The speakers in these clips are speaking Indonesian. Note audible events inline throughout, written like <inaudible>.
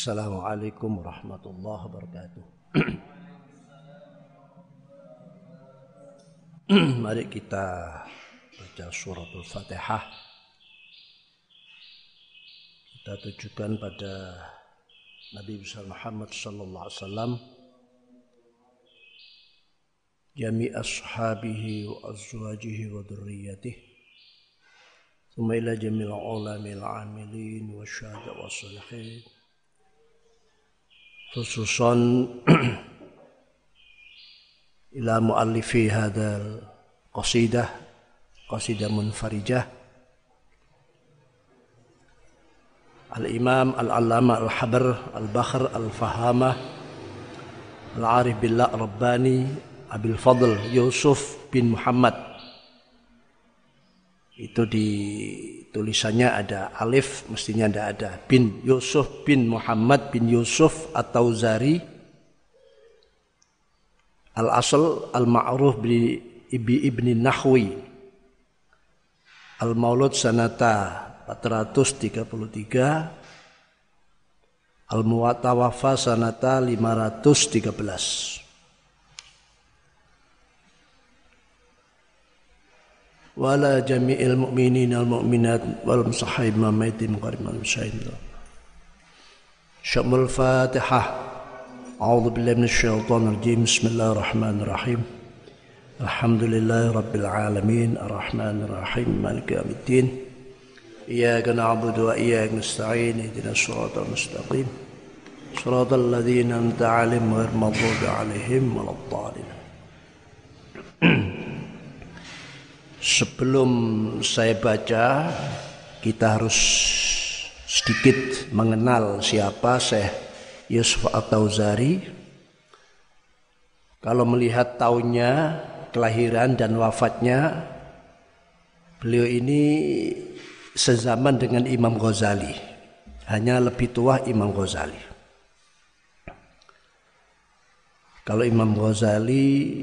Assalamualaikum warahmatullahi wabarakatuh. <clears throat> Mari kita baca surat Al-Fatihah. Kita tujukan pada Nabi besar Muhammad sallallahu alaihi wasallam jami ashabihi wa azwajihi wa dhurriyyatihi ثم إلى جميع العلماء العاملين والشهداء والصالحين خصوصا <clears throat> إلى مؤلفي هذا القصيدة قصيدة منفرجة الإمام العلامة الحبر البخر الفهامة العارف بالله رباني أبي الفضل يوسف بن محمد itu di tulisannya ada alif mestinya tidak ada. Bin Yusuf bin Muhammad bin Yusuf atau Zari al asal al ma'ruf bi ibi ibni Nahwi. Al maulud sanata 433 al muwatawafa sanata 513 وعلى جميع المؤمنين والمؤمنات والمصحب ما ميت مقرب المشاهد شأم الفاتحة. أعوذ بالله من الشيطان الرجيم. بسم الله الرحمن الرحيم. الحمد لله رب العالمين. الرحمن الرحيم. مالك يوم الدين. إياك نعبد وإياك نستعين. اهدنا الصراط المستقيم. صراط الذين أنت عليهم غير المغضوب عليهم ولا الضالين. <clears throat> Sebelum saya baca, kita harus sedikit mengenal siapa Syekh Yusuf At-Tauzari. Kalau melihat tahunnya, kelahiran dan wafatnya, beliau ini sezaman dengan Imam Ghazali. Hanya lebih tua Imam Ghazali. Kalau Imam Ghazali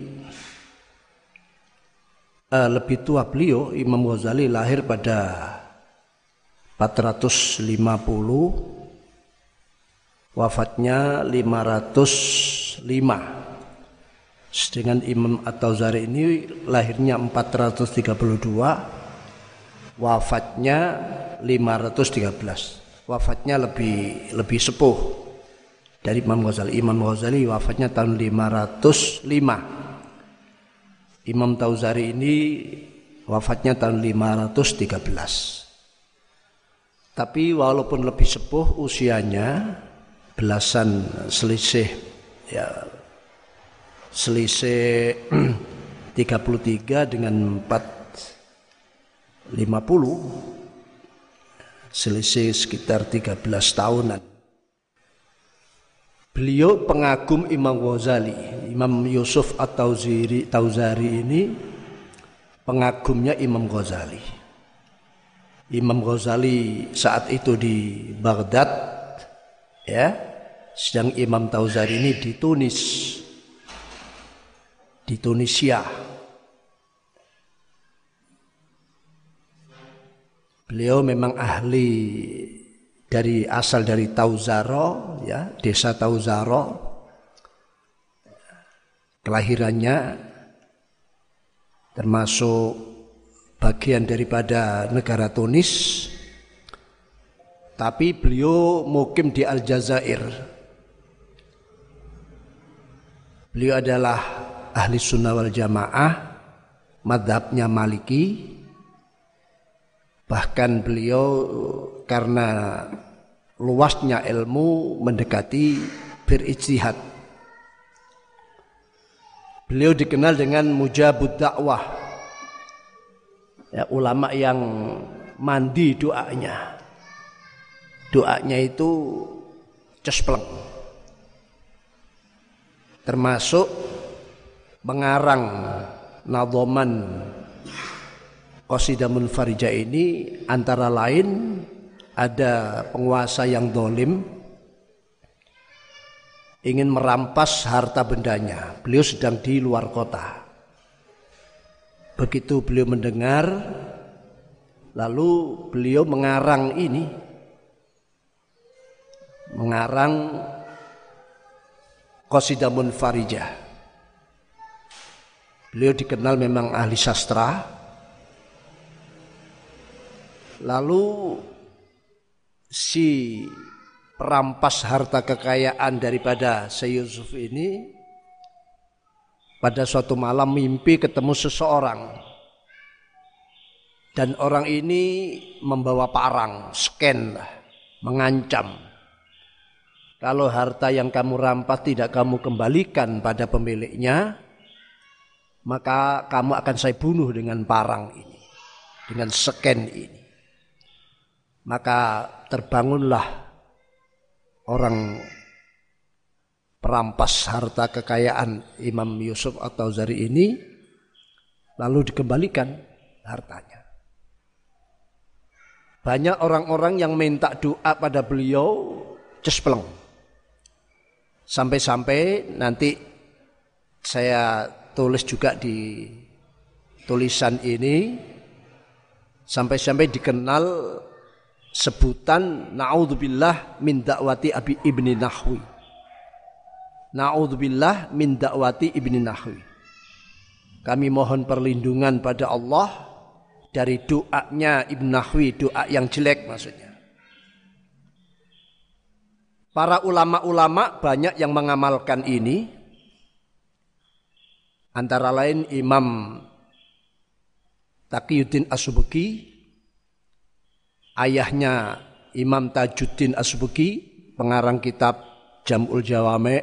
uh, lebih tua beliau Imam Ghazali lahir pada 450 wafatnya 505 sedangkan Imam At-Tauzari ini lahirnya 432 wafatnya 513 wafatnya lebih lebih sepuh dari Imam Ghazali. Imam Ghazali wafatnya tahun 505 Imam Tauzari ini wafatnya tahun 513. Tapi walaupun lebih sepuh usianya belasan selisih ya selisih <clears throat> 33 dengan 4 50 selisih sekitar 13 tahunan. Beliau pengagum Imam Ghazali. Imam Yusuf atau Tauzari ini pengagumnya Imam Ghazali. Imam Ghazali saat itu di Baghdad ya. Sedang Imam Tauzari ini di Tunis. Di Tunisia. Beliau memang ahli dari asal dari Tauzaro ya desa Tauzaro kelahirannya termasuk bagian daripada negara Tunis tapi beliau mukim di Aljazair beliau adalah ahli sunnah wal jamaah madhabnya maliki Bahkan beliau karena luasnya ilmu mendekati berijtihad. Beliau dikenal dengan mujabud dakwah. Ya, ulama yang mandi doanya. Doanya itu cespleng. Termasuk mengarang nadoman Qasidah Munfarijah ini antara lain ada penguasa yang dolim ingin merampas harta bendanya. Beliau sedang di luar kota. Begitu beliau mendengar, lalu beliau mengarang ini, mengarang Qasidah Munfarijah. Beliau dikenal memang ahli sastra. Lalu si perampas harta kekayaan daripada Syekh Yusuf ini pada suatu malam mimpi ketemu seseorang dan orang ini membawa parang, scan lah, mengancam kalau harta yang kamu rampas tidak kamu kembalikan pada pemiliknya, maka kamu akan saya bunuh dengan parang ini, dengan seken ini. Maka terbangunlah orang perampas harta kekayaan Imam Yusuf atau Zari ini, lalu dikembalikan hartanya. Banyak orang-orang yang minta doa pada beliau, cespleng. Sampai-sampai nanti saya tulis juga di tulisan ini sampai-sampai dikenal sebutan naudzubillah min dakwati abi ibni nahwi. Naudzubillah min dakwati ibni nahwi. Kami mohon perlindungan pada Allah dari doanya Ibn Nahwi, doa yang jelek maksudnya. Para ulama-ulama banyak yang mengamalkan ini. Antara lain Imam Taqiyuddin Asubuki, ayahnya Imam Tajuddin Asubuki, pengarang kitab Jam'ul Jawame.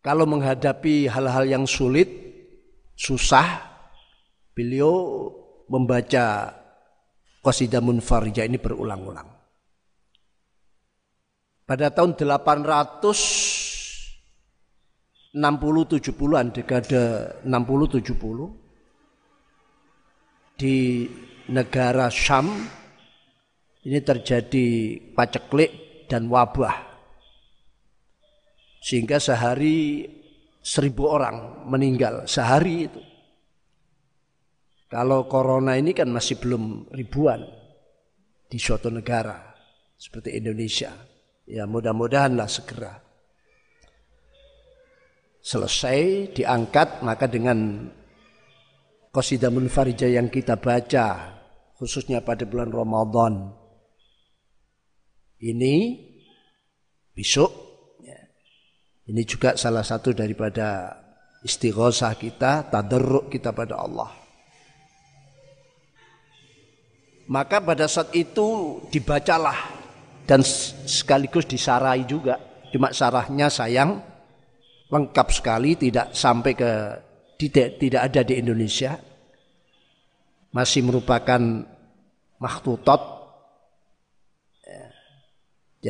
Kalau menghadapi hal-hal yang sulit, susah, beliau membaca Qasidah Munfarija ini berulang-ulang. Pada tahun 860 70-an dekade 60 70 di negara Syam ini terjadi paceklik dan wabah. Sehingga sehari seribu orang meninggal sehari itu. Kalau corona ini kan masih belum ribuan di suatu negara seperti Indonesia. Ya mudah-mudahanlah segera selesai diangkat maka dengan Qasidah Munfarijah yang kita baca khususnya pada bulan Ramadan. Ini besok ya, ini juga salah satu daripada istighosah kita tadarruk kita pada Allah. Maka pada saat itu dibacalah dan sekaligus disarai juga. Cuma sarahnya sayang lengkap sekali tidak sampai ke tidak tidak ada di Indonesia. Masih merupakan makhtutot. Ya.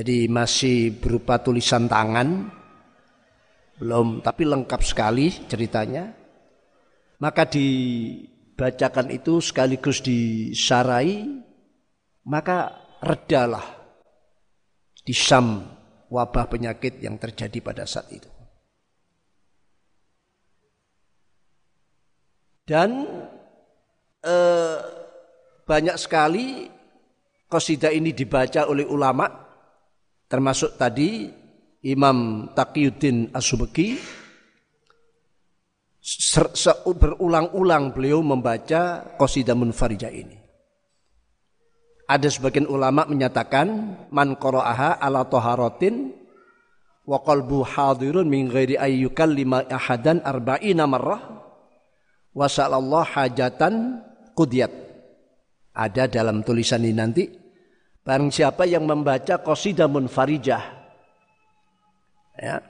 Jadi masih berupa tulisan tangan. Belum tapi lengkap sekali ceritanya. Maka di bacakan itu sekaligus disarai, maka redalah disam wabah penyakit yang terjadi pada saat itu. Dan eh, banyak sekali kosidah ini dibaca oleh ulama, termasuk tadi Imam Taqiyuddin Asubeki berulang-ulang beliau membaca qasidah munfarijah ini. Ada sebagian ulama menyatakan man qara'aha ala taharatin wa qalbu hadirun min ghairi ayyukal lima ahadan arba'ina marrah wa sallallahu hajatan qudiyat. Ada dalam tulisan ini nanti barang siapa yang membaca qasidah munfarijah ya,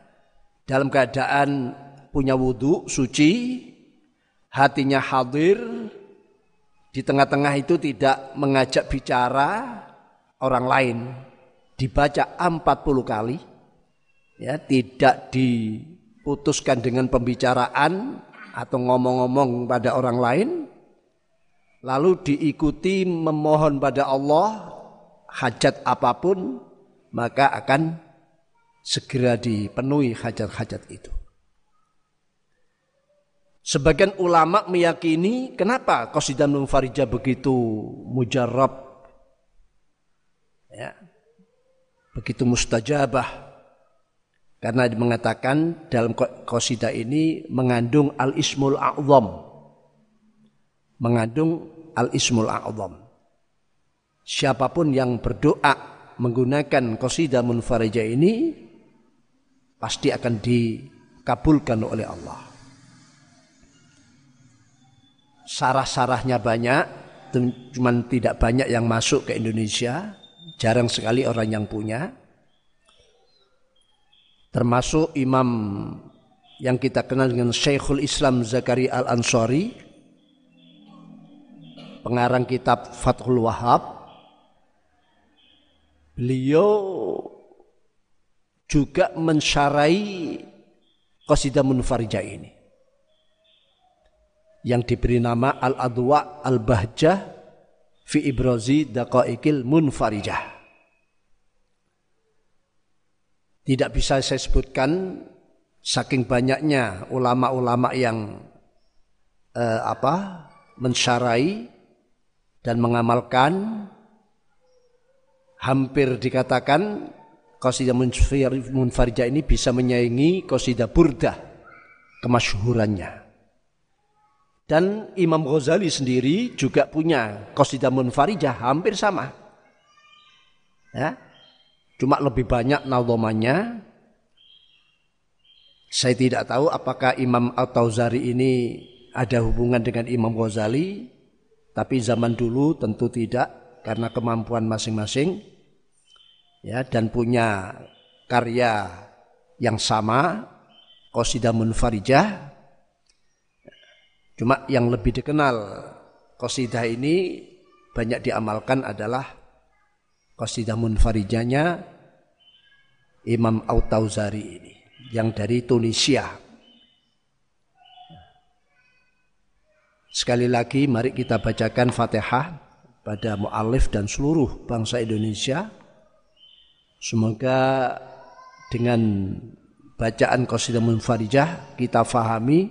dalam keadaan punya wudhu suci, hatinya hadir, di tengah-tengah itu tidak mengajak bicara orang lain. Dibaca 40 kali, ya tidak diputuskan dengan pembicaraan atau ngomong-ngomong pada orang lain, lalu diikuti memohon pada Allah hajat apa pun, maka akan segera dipenuhi hajat-hajat itu. Sebagian ulama meyakini kenapa qasidah munfarijah begitu mujarab ya, begitu mustajabah karena mengatakan dalam qasidah ini mengandung al-ismul a'zam. Mengandung al-ismul a'zam. Siapa pun yang berdoa menggunakan qasidah munfarijah ini pasti akan dikabulkan oleh Allah. Sarah-sarahnya banyak, cuman tidak banyak yang masuk ke Indonesia, jarang sekali orang yang punya. Termasuk imam yang kita kenal dengan Syekhul Islam Zakaria Al-Ansari, pengarang kitab Fathul Wahab. Beliau juga mensyarai Qasidah Munfarijah ini yang diberi nama Al-Adwa Al-Bahjah fi ibrazi daqaikil munfarijah. Tidak bisa saya sebutkan saking banyaknya ulama-ulama yang eh, apa mensyarai dan mengamalkan hampir dikatakan qasidah munfarijah ini bisa menyaingi qasidah burdah kemasyhurannya. Dan Imam Ghazali sendiri juga punya qasidah munfarijah hampir sama. Ya. Cuma lebih banyak nazomannya. Saya tidak tahu apakah Imam At-Tauzari ini ada hubungan dengan Imam Ghazali, tapi zaman dulu tentu tidak karena kemampuan masing-masing. Ya dan punya karya yang sama qasidah munfarijah. Cuma yang lebih dikenal qasidah ini banyak diamalkan adalah qasidah munfarijanya Imam Autauzari ini yang dari Tunisia. Sekali lagi mari kita bacakan Fatihah pada mu'alif dan seluruh bangsa Indonesia. Semoga dengan bacaan qasidah munfarijah kita fahami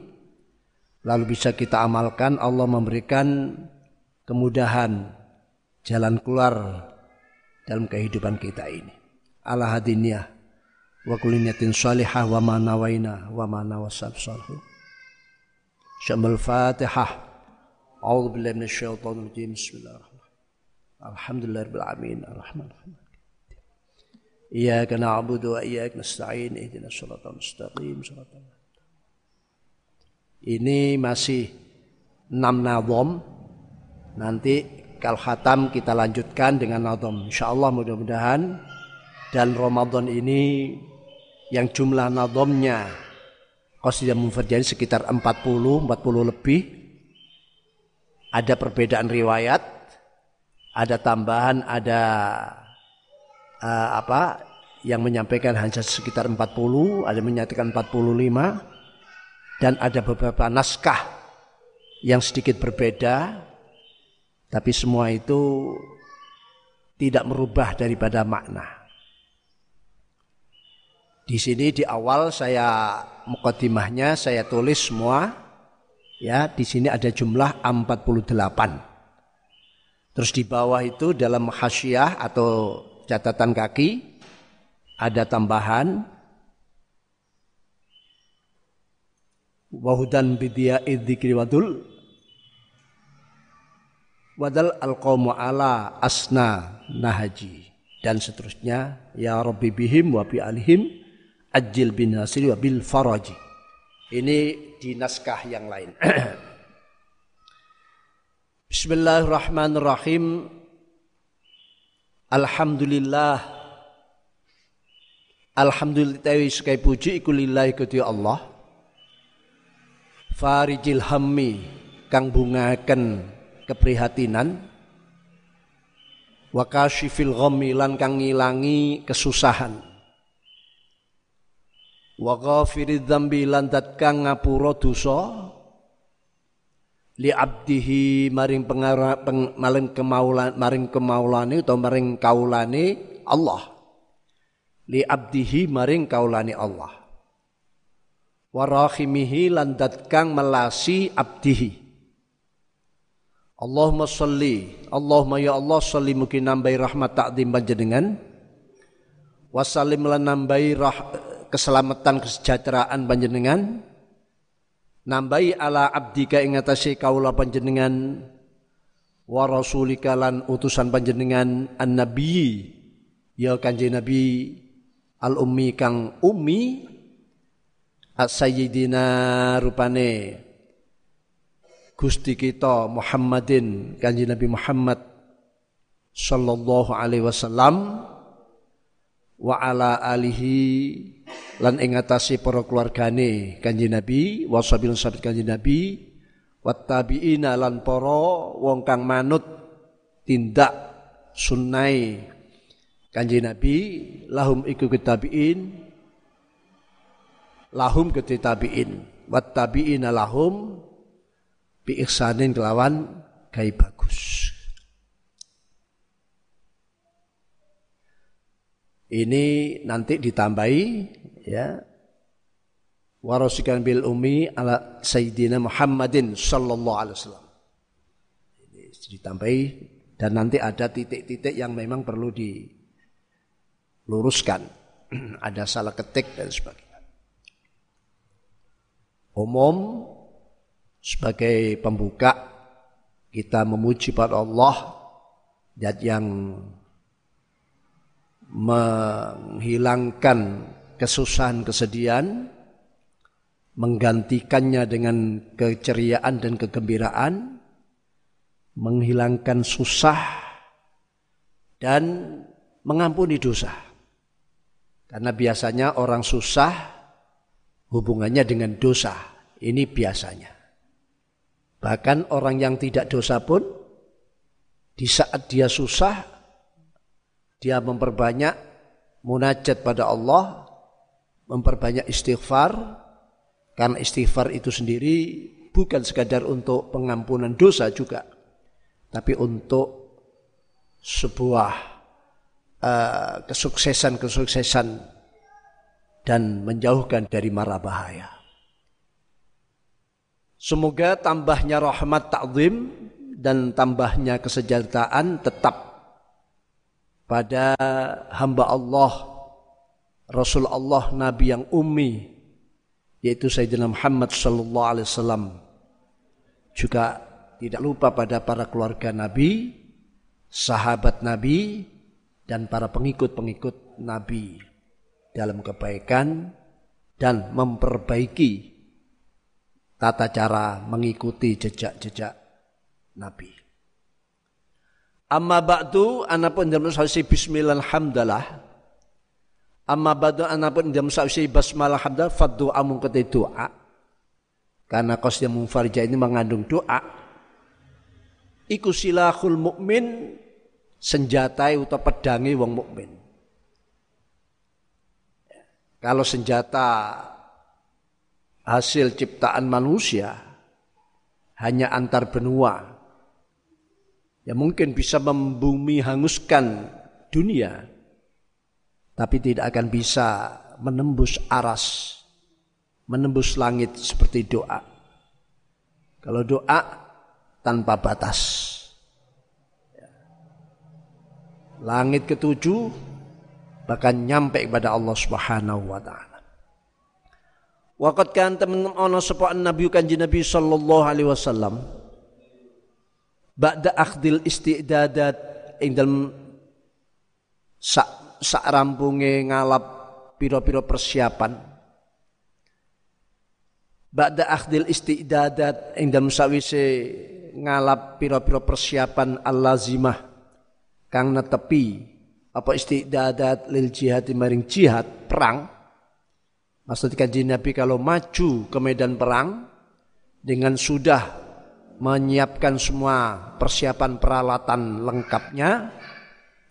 lalu bisa kita amalkan Allah memberikan kemudahan jalan keluar dalam kehidupan kita ini. Ala hadiniyah wa kuliniyatin salihah wa ma nawaina wa ma nawasab salhu. Syamul fatihah. A'udzu billahi minasyaitonir rajim bismillahirrahmanirrahim alhamdulillahirabbil alamin. Arrahmanirrahim Iyyaka na'budu wa iyyaka nasta'in. Ihdinas siratal mustaqim. Siratal ini masih enam nadom. Nanti kal khatam kita lanjutkan dengan nadom. Insya Allah mudah-mudahan dan Ramadan ini yang jumlah nadomnya Qasidah Munfarjani sekitar 40, 40 lebih. Ada perbedaan riwayat, ada tambahan, ada uh, apa yang menyampaikan hanya sekitar 40, ada menyatakan 45 dan ada beberapa naskah yang sedikit berbeda tapi semua itu tidak merubah daripada makna. Di sini di awal saya mukadimahnya saya tulis semua ya di sini ada jumlah 48. Terus di bawah itu dalam hasyiah atau catatan kaki ada tambahan wahudan bidia idzikri wadul wadal alqawmu ala asna nahaji. Dan seterusnya ya rabbi bihim wa bi alihim ajil bin nasiri wa bil faraji. Ini di naskah yang lain. <clears throat> Bismillahirrahmanirrahim. Alhamdulillah. Alhamdulillah sekali puji iku lillahi Allah. Farijil hammi kang bungaken keprihatinan. Wa kasyifil ghammi lan kang ngilangi kesusahan. Wa ghafiridz dzambi lan kang ngapura dosa. Li abdihi maring pengara peng, maring kemaulan maring kemaulane utawa maring kaulane Allah. Li abdihi maring kaulane Allah. Warahimihi landat kang melasi abdihi Allahumma salli Allahumma ya Allah salli mungkin nambahi rahmat takdim panjenengan. Wasallim lan nambahi rah, keselamatan kesejahteraan panjenengan. Nambahi ala abdika ing atase kaula panjenengan. Wa rasulika lan utusan panjenengan an nabi ya kanjeng nabi al ummi kang ummi as-sayyidina rupane Gusti kita Muhammadin kanjeng Nabi Muhammad sallallahu alaihi wasallam wa ala alihi lan ing atase para keluargane kanjeng Nabi wa sabil sabit kanjeng Nabi wattabiina lan para wong kang manut tindak sunnai kanjeng Nabi lahum iku ketabiin lahum ke tabiin wat tabiina lahum bi ihsanin kelawan gai bagus. Ini nanti ditambahi ya. Warasikan bil umi ala sayyidina Muhammadin sallallahu alaihi wasallam. Ini ditambahi dan nanti ada titik-titik yang memang perlu diluruskan. <clears throat> Ada salah ketik dan sebagainya. Umum sebagai pembuka kita memuji pada Allah dan yang menghilangkan kesusahan kesedihan menggantikannya dengan keceriaan dan kegembiraan menghilangkan susah dan mengampuni dosa karena biasanya orang susah hubungannya dengan dosa. Ini biasanya. Bahkan orang yang tidak dosa pun di saat dia susah dia memperbanyak munajat pada Allah, memperbanyak istighfar karena istighfar itu sendiri bukan sekadar untuk pengampunan dosa juga, tapi untuk sebuah uh, kesuksesan-kesuksesan dan menjauhkan dari mara bahaya. Semoga tambahnya rahmat ta'zim dan tambahnya kesejahteraan tetap pada hamba Allah, Rasul Allah, Nabi yang ummi, yaitu Sayyidina Muhammad sallallahu alaihi wasallam. Juga tidak lupa pada para keluarga Nabi, sahabat Nabi, dan para pengikut-pengikut Nabi dalam kebaikan dan memperbaiki tata cara mengikuti jejak-jejak Nabi. Amma ba'du anapun dalam sasi bismillah alhamdulillah. Amma ba'du anapun dalam sasi basmalah alhamdulillah faddu amun kete doa. Karena qasdiyah munfarja ini mengandung doa. Iku silahul mukmin senjatai atau pedangi wong mukmin. Kalau senjata hasil ciptaan manusia hanya antar benua, ya mungkin bisa membumi hanguskan dunia, tapi tidak akan bisa menembus aras, menembus langit seperti doa. Kalau doa tanpa batas. Langit ketujuh bahkan nyampe kepada Allah Subhanahu wa taala. Waqat kan teman ana sapa Nabi kanjeng Nabi sallallahu alaihi wasallam. Ba'da akhdil istidadat ing dalem sak sak rampunge ngalap pira-pira persiapan. Ba'da akhdil istidadat ing dalem sawise ngalap pira-pira persiapan al-lazimah kang netepi apa istidadat lil jihad maring jihad perang maksudnya kanjeng Nabi kalau maju ke medan perang dengan sudah menyiapkan semua persiapan peralatan lengkapnya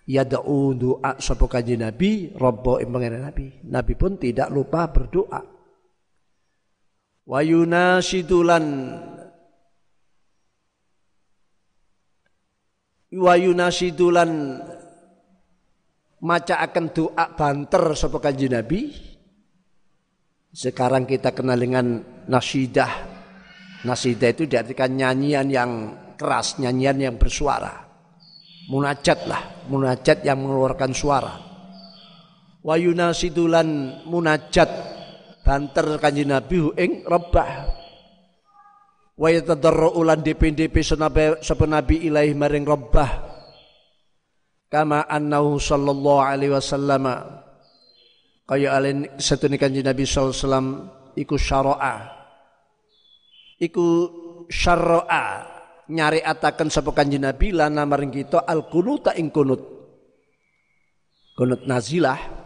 ya da'u doa sapa kanjeng Nabi robbo imbangan Nabi. Nabi pun tidak lupa berdoa. Wa yunasidulan wa yunasidulan maca akan doa banter sapa kanjeng Nabi Sekarang kita kenal dengan nasidah. Nasidah itu diartikan nyanyian yang keras, nyanyian yang bersuara. Munajat lah, munajat yang mengeluarkan suara. Wa yunasidulan munajat banter kanji Nabi ing rebah. Wa yatadarru ulan DP-DP sapa Nabi ilaih maring rebah. Kama annahu sallallahu alaihi wasallam kaya alen satune kanjeng Nabi wasallam iku syara'a iku syara'a nyari atakan sapa kanjeng Nabi lana maring kita al kunuta ing kunut kunut nazilah.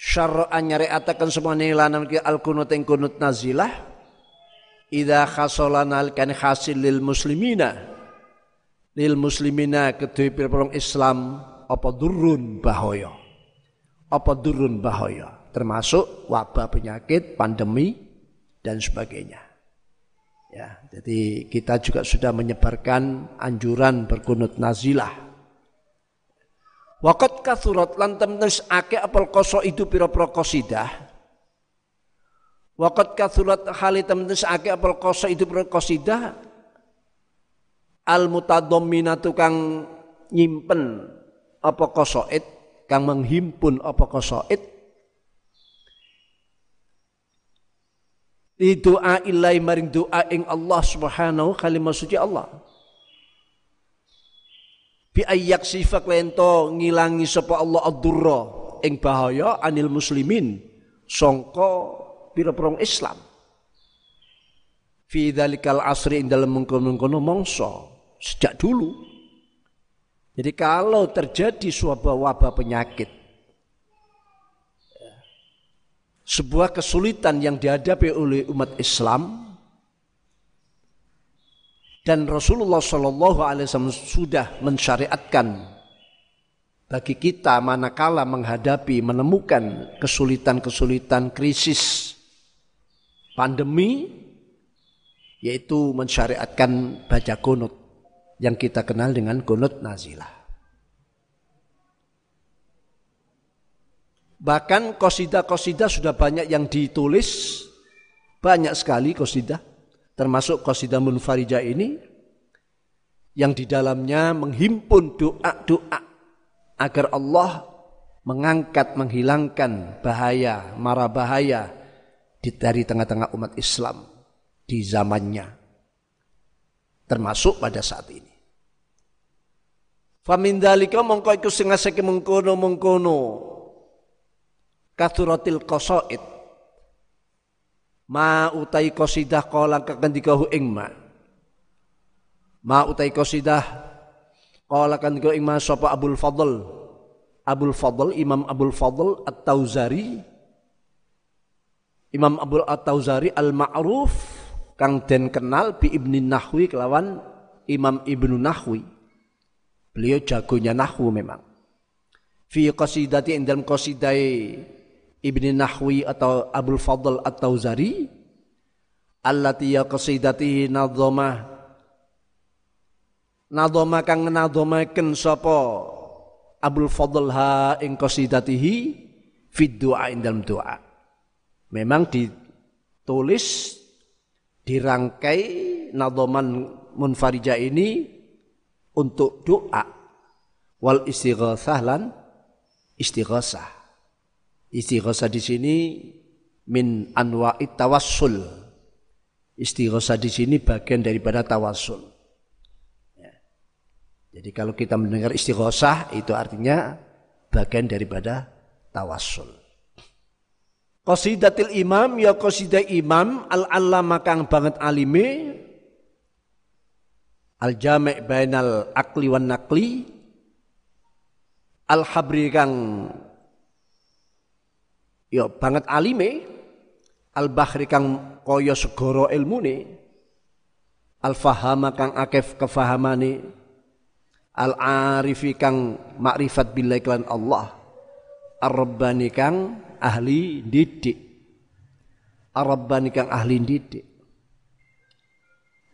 Syara'a nyari atakan semuanya lana maring al kunut ing kunut nazilah. Idza khasalana kan hasil lil muslimina. Lil muslimina kedue pirang Islam apa durun bahaya apa durun bahaya termasuk wabah penyakit, pandemi dan sebagainya. Ya, jadi kita juga sudah menyebarkan anjuran berkunut nazilah. Wakat kathurat lan temnes ake apel koso itu pira-pira qasidah. Wakat kathurat hali temnes ake apel koso itu pira qasidah. Al mutadamminatu kang nyimpen apa qasaid kang menghimpun apa qasaid di doa ilai maring doa ing Allah subhanahu kalimah suci Allah. Bi ayyak sifat lento ngilangi sapa Allah ad-durra ing bahaya anil muslimin songko pira-pira Islam. Fi dzalikal asri ing dalem mengkono-mengkono mongso sejak dulu jadi kalau terjadi suatu wabah penyakit, sebuah kesulitan yang dihadapi oleh umat Islam dan Rasulullah Shallallahu Alaihi Wasallam sudah mensyariatkan bagi kita manakala menghadapi menemukan kesulitan-kesulitan krisis pandemi yaitu mensyariatkan baca kunut yang kita kenal dengan kunut nazilah. Bahkan kosida-kosida sudah banyak yang ditulis, banyak sekali kosida, termasuk kosida munfarija ini, yang di dalamnya menghimpun doa-doa agar Allah mengangkat, menghilangkan bahaya, mara bahaya dari tengah-tengah umat Islam di zamannya, termasuk pada saat ini. Famindalika mongko iku sing ngasake mengkono-mengkono. Kathuratil qasaid. Ma utai qasidah kala kakandikahu ing ma. Ma utai qasidah kala kandika ing ma sapa Abdul Fadl. Abdul Fadl Imam Abdul Fadl At-Tauzari Imam Abdul At-Tauzari Al-Ma'ruf kang den kenal bi Ibnu Nahwi kelawan Imam Ibnu Nahwi Beliau jagonya nahwu memang. Fi qasidati dalam qasidai Ibni Nahwi atau Abdul Fadl At-Tauzari allati ya qasidati nadhama nadhama kang nadhamaken sapa Abdul Fadl ha ing qasidatihi fi doa dalam doa. Memang ditulis dirangkai nadhaman munfarija ini untuk doa wal istighatsah lan istighatsah. Istighatsah di sini min anwa'it tawassul. Istighatsah di sini bagian daripada tawassul. Ya. Jadi kalau kita mendengar istighatsah itu artinya bagian daripada tawassul. Qasidatil imam ya qasidah imam al-allama kang banget alime al jami' bainal akli wan nakli al habri kang yo banget alime. Al bahri kang kaya segara ilmune. Al fahama kang akeh kefahamane. Al arifi kang makrifat billahi lan Allah. Ar rabbani kang ahli didik. Ar rabbani kang ahli didik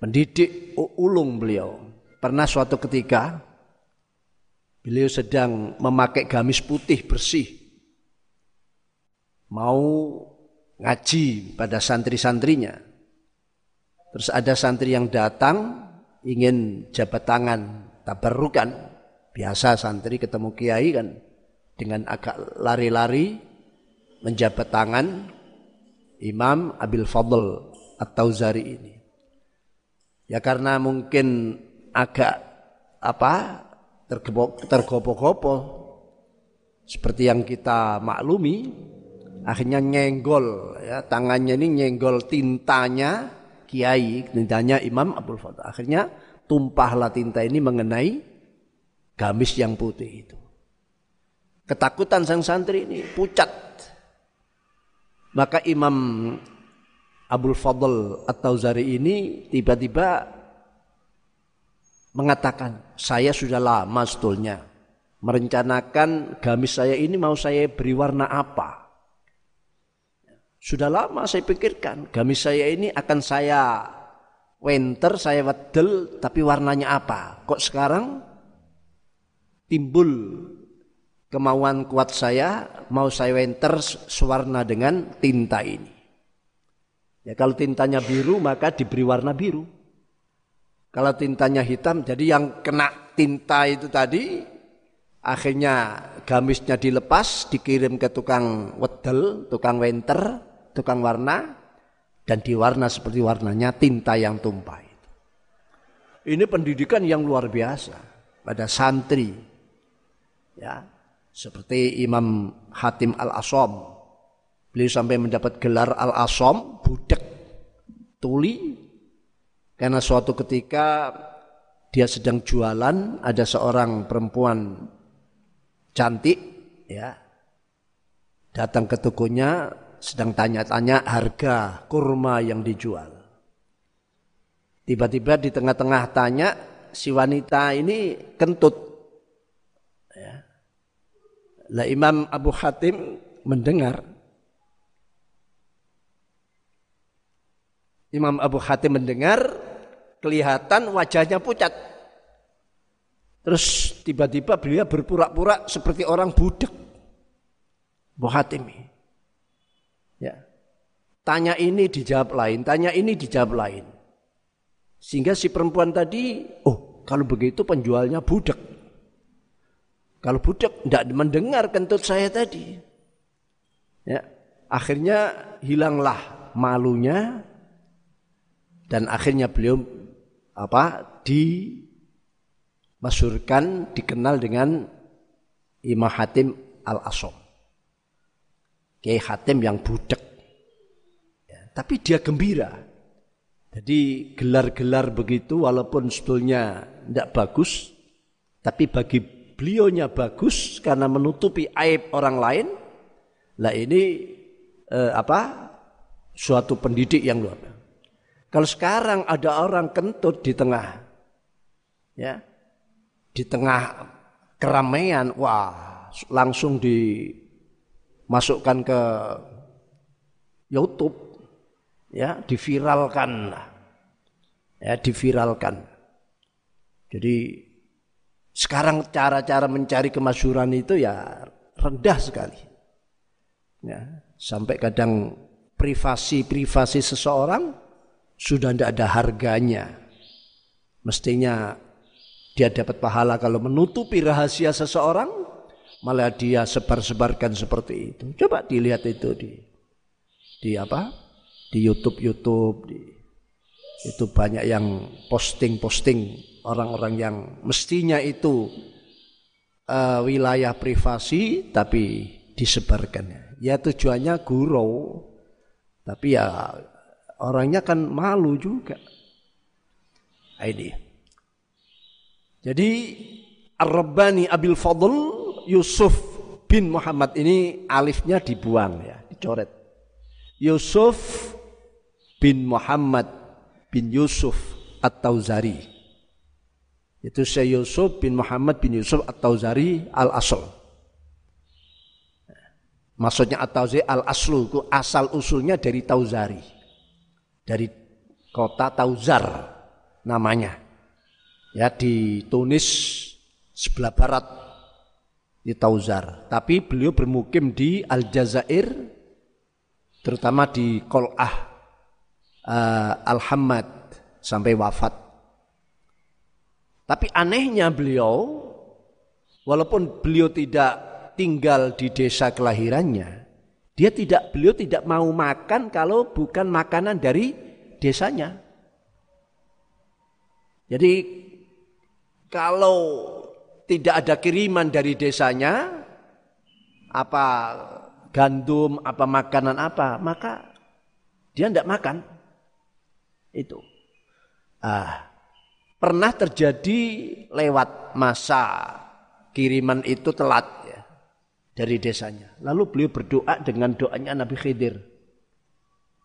mendidik ulung beliau. Pernah suatu ketika beliau sedang memakai gamis putih bersih. Mau ngaji pada santri-santrinya. Terus ada santri yang datang ingin jabat tangan, tabarukan. Biasa santri ketemu kiai kan dengan agak lari-lari menjabat tangan Imam Abil Fadl atau Zari ini. Ya karena mungkin agak apa tergopo-gopo seperti yang kita maklumi akhirnya nyenggol ya tangannya ini nyenggol tintanya kiai tintanya Imam Abdul Fadl akhirnya tumpahlah tinta ini mengenai gamis yang putih itu. Ketakutan sang santri ini pucat. Maka Imam Abdul Fadl atau Zari ini tiba-tiba mengatakan saya sudah lama sebetulnya merencanakan gamis saya ini mau saya beri warna apa. Sudah lama saya pikirkan gamis saya ini akan saya winter, saya wedel, tapi warnanya apa? Kok sekarang timbul kemauan kuat saya mau saya winter sewarna dengan tinta ini. Ya kalau tintanya biru maka diberi warna biru. Kalau tintanya hitam jadi yang kena tinta itu tadi Akhirnya gamisnya dilepas, dikirim ke tukang wedel, tukang wenter, tukang warna, dan diwarna seperti warnanya tinta yang tumpah. Ini pendidikan yang luar biasa pada santri. Ya, seperti Imam Hatim Al-Asom. Beliau sampai mendapat gelar Al-Asom, budak tuli. Karena suatu ketika dia sedang jualan, ada seorang perempuan cantik ya datang ke tokonya sedang tanya-tanya harga kurma yang dijual. Tiba-tiba di tengah-tengah tanya si wanita ini kentut. Ya. Lah Imam Abu Hatim mendengar. Imam Abu Hatim mendengar kelihatan wajahnya pucat. Terus tiba-tiba beliau berpura-pura seperti orang budak. Bohatimi. Ya. Tanya ini dijawab lain, tanya ini dijawab lain. Sehingga si perempuan tadi, oh kalau begitu penjualnya budak. Kalau budak tidak mendengar kentut saya tadi. Ya, akhirnya hilanglah malunya dan akhirnya beliau apa di masyurkan dikenal dengan Imam Hatim Al-Asom. Kiai Hatim yang budak. Ya, tapi dia gembira. Jadi gelar-gelar begitu walaupun sebetulnya tidak bagus, tapi bagi beliaunya bagus karena menutupi aib orang lain. Lah ini eh, apa? Suatu pendidik yang luar biasa. Kalau sekarang ada orang kentut di tengah, ya di tengah keramaian, wah langsung dimasukkan ke YouTube, ya diviralkan, ya diviralkan. Jadi sekarang cara-cara mencari kemasyuran itu ya rendah sekali. Ya, sampai kadang privasi-privasi seseorang sudah tidak ada harganya. Mestinya dia dapat pahala kalau menutupi rahasia seseorang, malah dia sebar-sebarkan seperti itu. Coba dilihat itu di di apa? Di YouTube YouTube di itu banyak yang posting-posting orang-orang yang mestinya itu uh, wilayah privasi tapi disebarkan. Ya tujuannya gurau, tapi ya orangnya kan malu juga. Ini. Jadi Ar-Rabbani Abil Fadl Yusuf bin Muhammad ini alifnya dibuang ya, dicoret. Yusuf bin Muhammad bin Yusuf At-Tauzari. Itu saya Yusuf bin Muhammad bin Yusuf At-Tauzari Al-Asl. Maksudnya At-Tauzari Al-Aslu itu asal usulnya dari Tauzari. Dari kota Tauzar namanya ya di Tunis sebelah barat di Tauzar. Tapi beliau bermukim di Aljazair terutama di Qol'ah uh, Al-Hamad sampai wafat. Tapi anehnya beliau, walaupun beliau tidak tinggal di desa kelahirannya, dia tidak beliau tidak mau makan kalau bukan makanan dari desanya. Jadi kalau tidak ada kiriman dari desanya, apa gandum, apa makanan apa, maka dia tidak makan. Itu. Ah, pernah terjadi lewat masa kiriman itu telat dari desanya. Lalu beliau berdoa dengan doanya Nabi Khidir.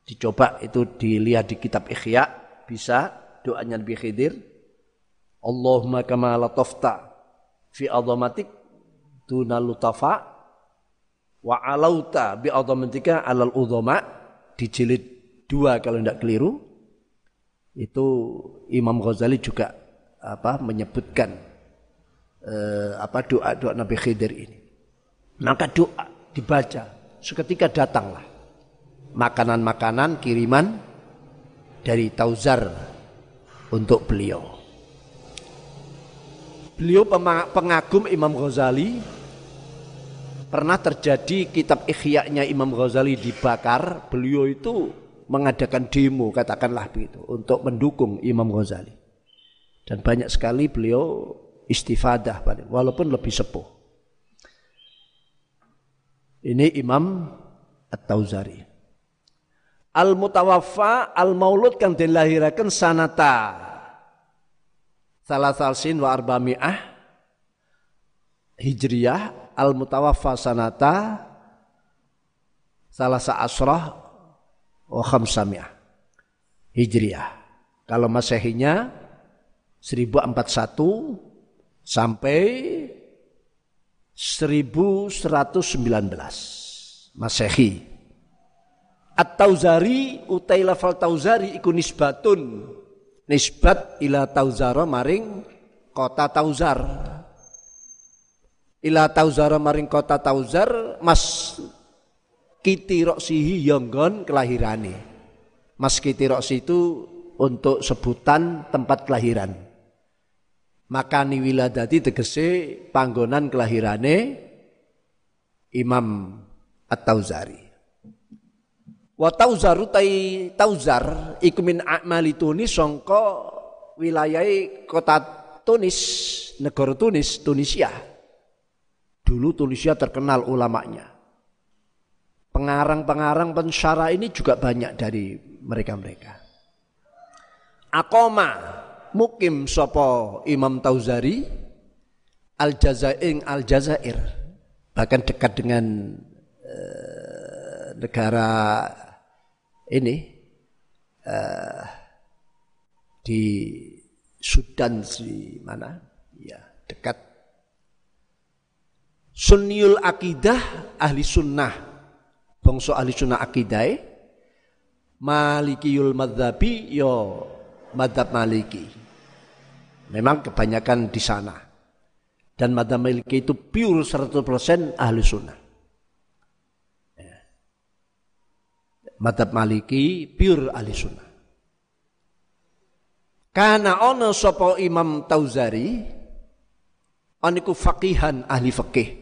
Dicoba itu dilihat di kitab Ikhya, bisa doanya Nabi Khidir. Allahumma kama latafta fi azamatik tunalutafa wa alauta bi azamatika alal udhama di jilid dua kalau tidak keliru itu Imam Ghazali juga apa menyebutkan eh, apa doa doa Nabi Khidir ini maka doa dibaca seketika datanglah makanan-makanan kiriman dari Tauzar untuk beliau beliau pengagum Imam Ghazali Pernah terjadi kitab ikhya Imam Ghazali dibakar, beliau itu mengadakan demo katakanlah begitu untuk mendukung Imam Ghazali. Dan banyak sekali beliau istifadah walaupun lebih sepuh. Ini Imam At-Tauzari. Al-Mutawaffa al-Maulud kang dilahirakan sanata salah salsin wa arba'mi'ah Hijriyah al mutawaffa sanata salah asrah wa khamsamiyah Hijriyah. Kalau Masehinya 1041 sampai 1119 Masehi. At-Tauzari utai lafal Tauzari iku nisbatun. Nisbat ila Tauzara maring kota Tauzar. Ila tauzara maring kota tauzar mas kiti roksihi yonggon kelahirane. Mas kiti roksi itu untuk sebutan tempat kelahiran makani wiladati tegese panggonan kelahirane Imam At-Tauzari wa tauzaru tai tauzar iku min a'mali Tunis sangka wilayah kota Tunis negara Tunis Tunisia Dulu Tunisia terkenal ulamanya. Pengarang-pengarang pensyara ini juga banyak dari mereka-mereka. Akoma mukim sopo Imam Tauzari Al Jazair bahkan dekat dengan uh, negara ini uh, di Sudan di mana ya dekat Sunniul akidah ahli sunnah. Bangsa ahli sunnah akidah Malikiyul madhabi yo madhab maliki. Memang kebanyakan di sana. Dan madhab maliki itu pure 100% ahli sunnah. Ya. Madhab maliki pure ahli sunnah. Karena ono sopo Imam Tauzari, oniku fakihan ahli fakih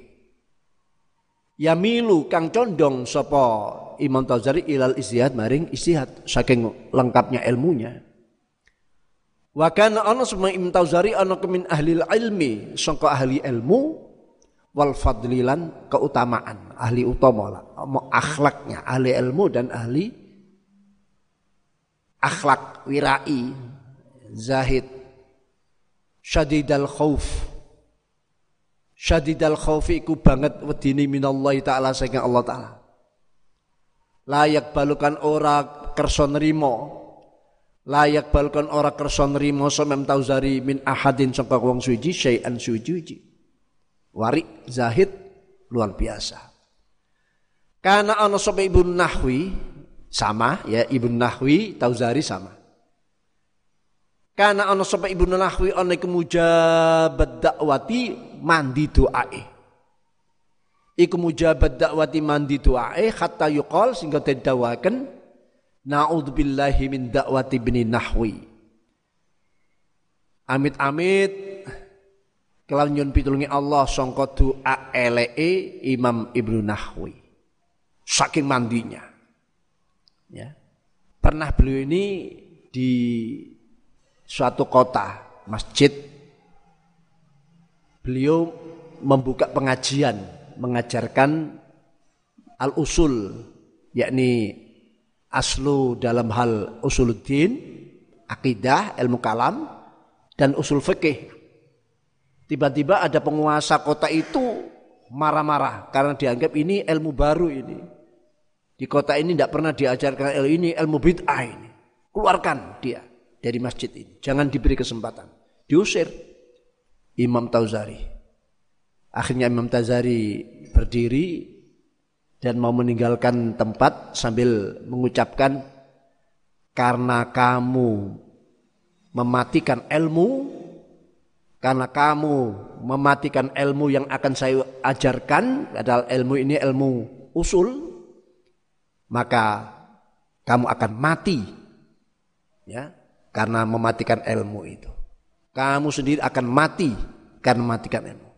yamilu kang condong sapa Imam Tazari ilal istihad maring istihad saking lengkapnya ilmunya wa kana ana semua Imam Tazari ana kemin ahli ilmi sangka ahli ilmu wal fadlilan keutamaan ahli utama lah akhlaknya ahli ilmu dan ahli akhlak wirai zahid syadidal khauf. Syadidal khaufi iku banget wedini minallahi taala saking Allah taala. Layak balukan ora kersa nrimo layak balukan ora kersa nrimo samem tauzari min ahadin sangka wong suci syai'an suci warik zahid luar biasa. Karena ana sapa ibu nahwi sama ya ibu nahwi tauzari sama. Karena ana sapa ibu nahwi ana iku mujabat dakwati mandi doae. iku mujabat dakwati mandi doae hatta yuqal sehingga didawaken naudzubillahi min dakwati bini nahwi. Amit-amit kelan nyun pitulungi Allah sangka doa elee Imam Ibnu Nahwi. Saking mandinya. Ya. Pernah beliau ini di suatu kota masjid. Beliau membuka pengajian mengajarkan al-usul yakni aslu dalam hal usuluddin, akidah, ilmu kalam dan usul fikih. Tiba-tiba ada penguasa kota itu marah-marah karena dianggap ini ilmu baru ini. Di kota ini tidak pernah diajarkan ilmu ini, ilmu bid'ah ini. Keluarkan dia dari masjid ini. Jangan diberi kesempatan. Diusir Imam Tauzari. Akhirnya Imam Tazari berdiri dan mau meninggalkan tempat sambil mengucapkan karena kamu mematikan ilmu karena kamu mematikan ilmu yang akan saya ajarkan adalah ilmu ini ilmu usul maka kamu akan mati. Ya karena mematikan ilmu itu. Kamu sendiri akan mati karena mematikan ilmu.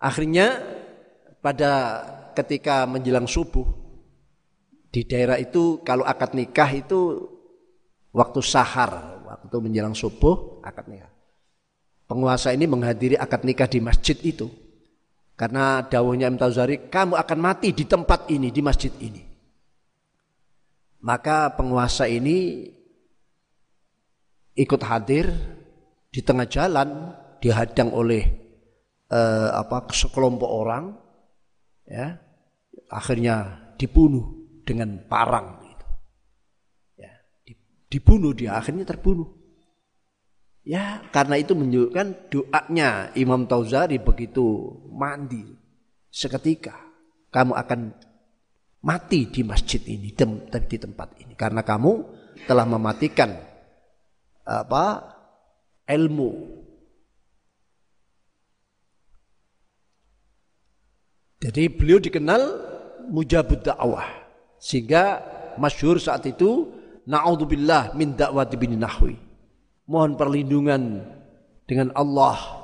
Akhirnya pada ketika menjelang subuh di daerah itu kalau akad nikah itu waktu sahar, waktu menjelang subuh akad nikah. Penguasa ini menghadiri akad nikah di masjid itu. Karena dawuhnya Imam Tazari, kamu akan mati di tempat ini, di masjid ini. Maka penguasa ini ikut hadir di tengah jalan dihadang oleh eh, apa sekelompok orang ya. Akhirnya dibunuh dengan parang itu. Ya. Dibunuh dia akhirnya terbunuh. Ya karena itu menunjukkan doanya Imam Tauzari begitu mandi seketika. Kamu akan mati di masjid ini di tempat ini. Karena kamu telah mematikan apa ilmu Jadi beliau dikenal mujabud dakwah. Sehingga masyhur saat itu naudzubillah min dakwati bin nahwi. Mohon perlindungan dengan Allah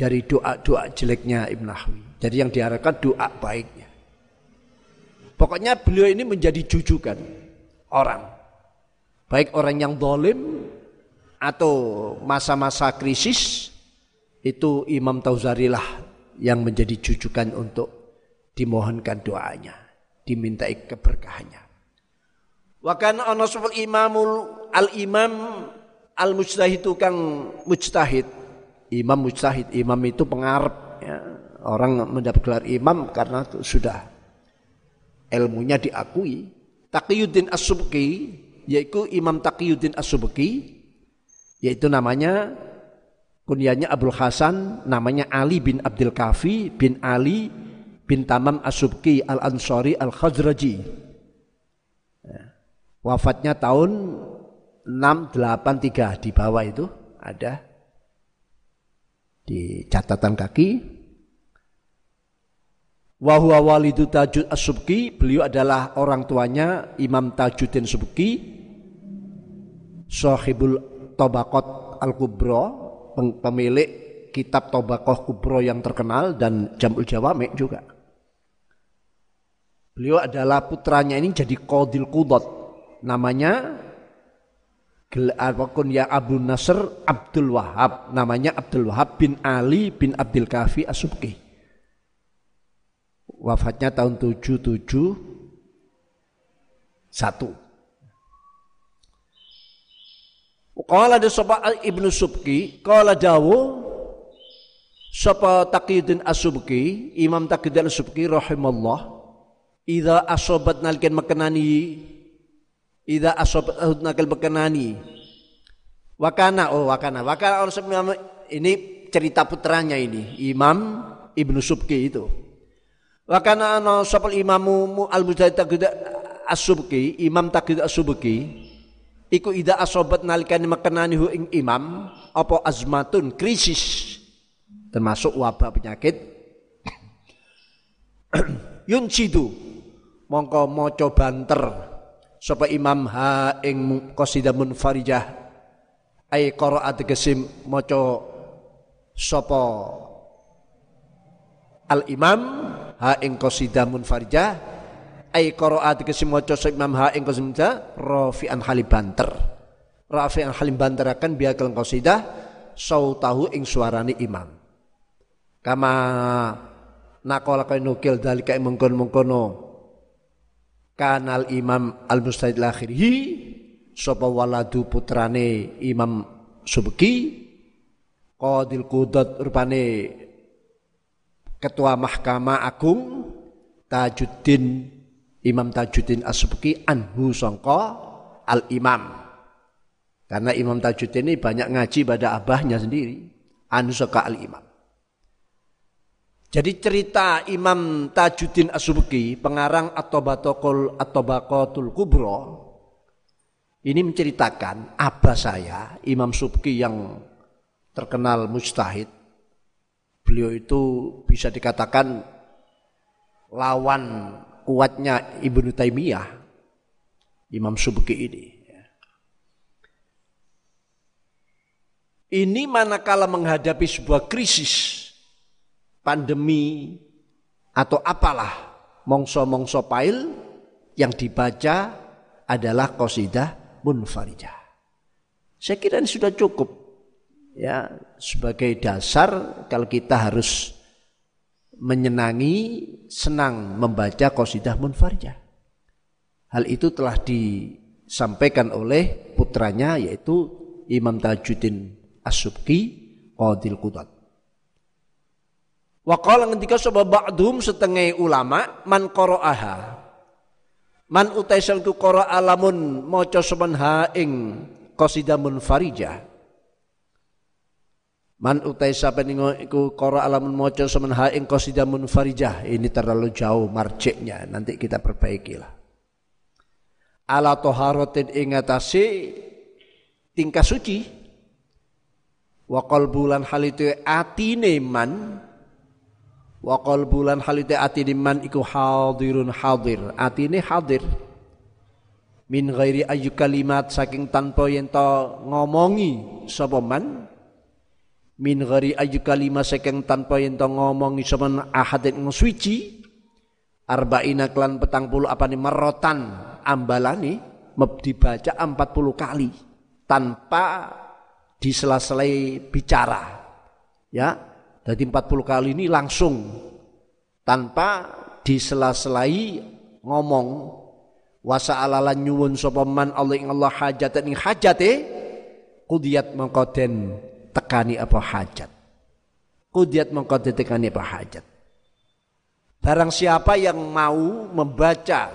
dari doa-doa jeleknya Ibn Nahwi. Jadi yang diharapkan doa baiknya. Pokoknya beliau ini menjadi jujukan orang. Baik orang yang dolim atau masa-masa krisis itu Imam Tauzari lah yang menjadi jujukan untuk dimohonkan doanya, dimintai keberkahannya. Wa kana ana imamul al-imam al-mujtahid kang mujtahid. Imam mujtahid, imam itu pengarep ya. Orang mendapat gelar imam karena sudah ilmunya diakui. Taqiyuddin As-Subki yaitu Imam Taqiyuddin As-Subki yaitu namanya kunyanya Abdul Hasan namanya Ali bin Abdul Kafi bin Ali bin Tamam Asubki Al-Ansari Al-Khazraji. Ya. Wafatnya tahun 683 di bawah itu ada di catatan kaki. Wahwa walidu Tajud Asubki, beliau adalah orang tuanya Imam Tajuddin Subki, sahibul Tobakot Al-Kubro, pemilik kitab Tobakoh Kubro yang terkenal dan Jamul Jawame juga. Beliau adalah putranya ini jadi Qadil Qudot. Namanya ya Abu Nasr Abdul Wahab. Namanya Abdul Wahab bin Ali bin Abdul Kafi Asubki. Wafatnya tahun 77 satu. Qala ada sapa Ibnu Subki, qala dawu sapa Taqiyuddin Asubki, Imam Taqiyuddin Asubki rahimallah Ida asobat nalikan makanani Ida asobat nalikan makanani Wakana oh wakana. Wakana orang ini cerita putranya ini. Imam Ibnu Subki itu. Wakana ana sopal imamu al mujahid taqid as-subki imam taqid as-subki. Iku ida asobat nalikane makanani hu ing imam apa azmatun krisis. Termasuk wabah penyakit. <clears throat> Yuncidu mongko maca banter sapa imam ha ing qasidah munfarijah. Ay qiraat kesim maca sapa al imam ha ing qasidah munfarijah. Ay qiraat kesim maca sapa imam ha ing qasidah rafi'an halibanter rafi'an halim banterakan biakal qasidah sautahu ing suarane imam. Kama nakola kaya nukil dalika mengkon mengkono kanal imam al mustahid lakhirhi sapa waladu putrane imam subki qadil kudat rupane ketua mahkamah agung tajuddin imam tajuddin asubki anhu songko al imam karena imam tajuddin ini banyak ngaji pada abahnya sendiri. Anhu songko al imam jadi cerita Imam Tajuddin Asubki, pengarang At-Tabatokul At-Tabaqatul Kubro, ini menceritakan abah saya, Imam Subki yang terkenal mustahid. Beliau itu bisa dikatakan lawan kuatnya Ibnu Taimiyah, Imam Subki ini. Ini manakala menghadapi sebuah krisis, pandemi atau apalah mongso-mongso pail yang dibaca adalah qasidah munfarijah. Saya kira ini sudah cukup ya sebagai dasar kalau kita harus menyenangi senang membaca qasidah munfarijah. Hal itu telah disampaikan oleh putranya yaitu Imam Tajuddin As-Subki Qadil Qudat. Waqala ngendika sapa ba'dhum setengah ulama man qara'aha. Man utai salku qara alamun maca saban ha ing qasidah munfarijah. Man utai sapa iku qara alamun maca saban ha ing qasidah munfarijah. Ini terlalu jauh marjeknya, nanti kita perbaiki lah. Ala toharotin ingatasi tingkah suci. Wa qalbulan hal itu atine man Wa qalbulan halite atine man iku hadirun hadir. Atine hadir. Min ghairi ayu kalimat saking tanpa yen to ngomongi sapa man. Min ghairi ayu kalimat saking tanpa yen to ngomongi sapa ahadin suci. Arba'ina klan petang puluh apa nih merotan ambalani dibaca empat puluh kali tanpa disela-selai bicara ya jadi 40 kali ini langsung tanpa disela-selai ngomong wasa alalan nyuwun sapa man Allah ing Allah hajat ing hajate kudiat mengkoden tekani apa hajat. Kudiat mengkoden tekani apa hajat. Barang siapa yang mau membaca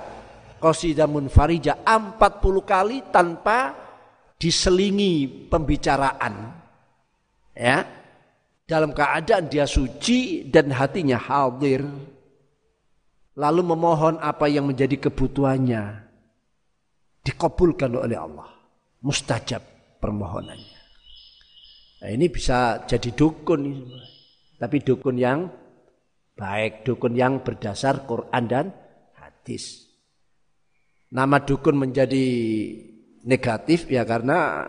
qasidah munfarija 40 kali tanpa diselingi pembicaraan ya dalam keadaan dia suci dan hatinya hadir lalu memohon apa yang menjadi kebutuhannya dikabulkan oleh Allah. Mustajab permohonannya. Nah, ini bisa jadi dukun tapi dukun yang baik dukun yang berdasar Quran dan hadis. Nama dukun menjadi negatif ya karena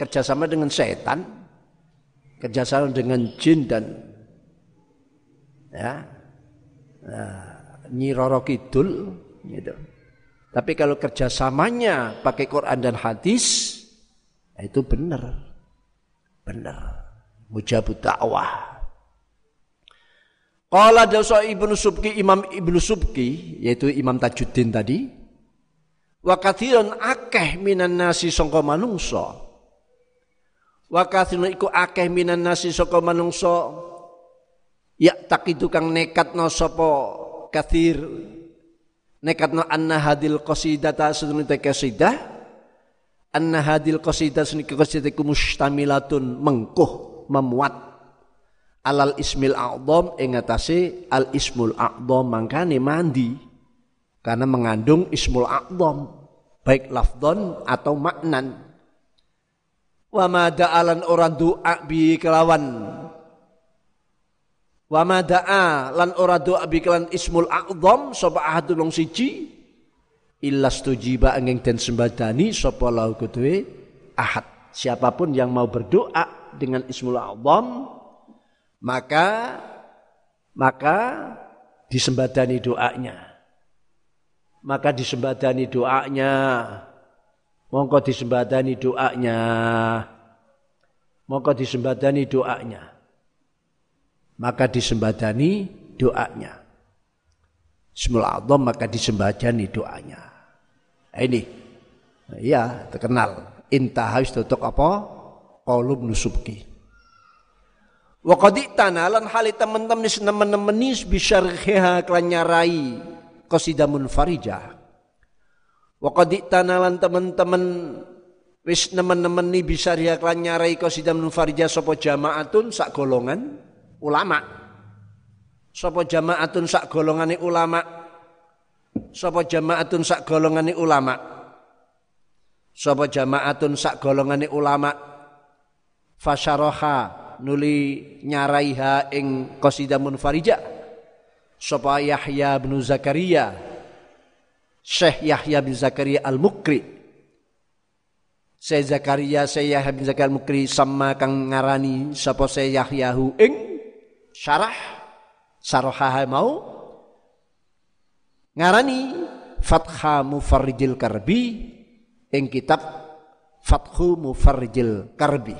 kerjasama dengan setan kerjasama dengan jin dan ya nah, Nyi Kidul gitu. Tapi kalau kerjasamanya pakai Quran dan hadis itu benar, benar. Mujabut dakwah. Qala dasa Ibnu Subki Imam Ibnu Subki yaitu Imam Tajuddin tadi wa akeh minan nasi sangka manungsa wa iku akeh minan nasi saka manungsa. Ya takidu kang nekatno sapa kathir. Nekatno anna hadil qasidata sedune te qasidah. Anna hadil qasidah sunni qasidah mustamilatun mengkuh memuat. Alal ismil a'dham ing atase al ismul a'dham mangkane mandi. Karena mengandung ismul a'dham baik lafdhon atau maknan wa ma da'alan orang doa bi kelawan Wa mada'a lan ora doa biklan ismul a'zam sapa ahadun wong siji illa stujiba angin dan sembadani sapa lahu kuduwe ahad. Siapa pun yang mau berdoa dengan ismul a'zam maka maka disembadani doanya. Maka disembadani doanya. Mongko disembadani doanya. Mongko disembadani doanya maka disembadani doanya. Semula Allah maka disembadani doanya. Nah, ini, ya terkenal. Intah harus tutup apa? Kolum nusubki. Wa tanalan hali teman-teman teman-teman bisyarhiha kelan nyarai qasidah munfarijah. Wa tanalan teman-teman wis nemen-nemen ni bisyarhiha kelan nyarai qasidah munfarijah sapa jamaatun sak golongan ulama. Sapa jamaatun sak golongane ulama. Sapa jamaatun sak golongane ulama. Sapa jamaatun sak golongane ulama. Fasyaroha nuli nyaraiha ing qasidah munfarija. Sapa Yahya bin Zakaria. Syekh Yahya bin Zakaria Al-Mukri. Saya Zakaria, saya Yahya bin Zakaria Al-Mukri sama kang ngarani sapa saya Yahyahu ing syarah sarohaha mau. Ngarani Fatha Mufarrijil Karbi ing kitab Fathu Mufarrijil Karbi.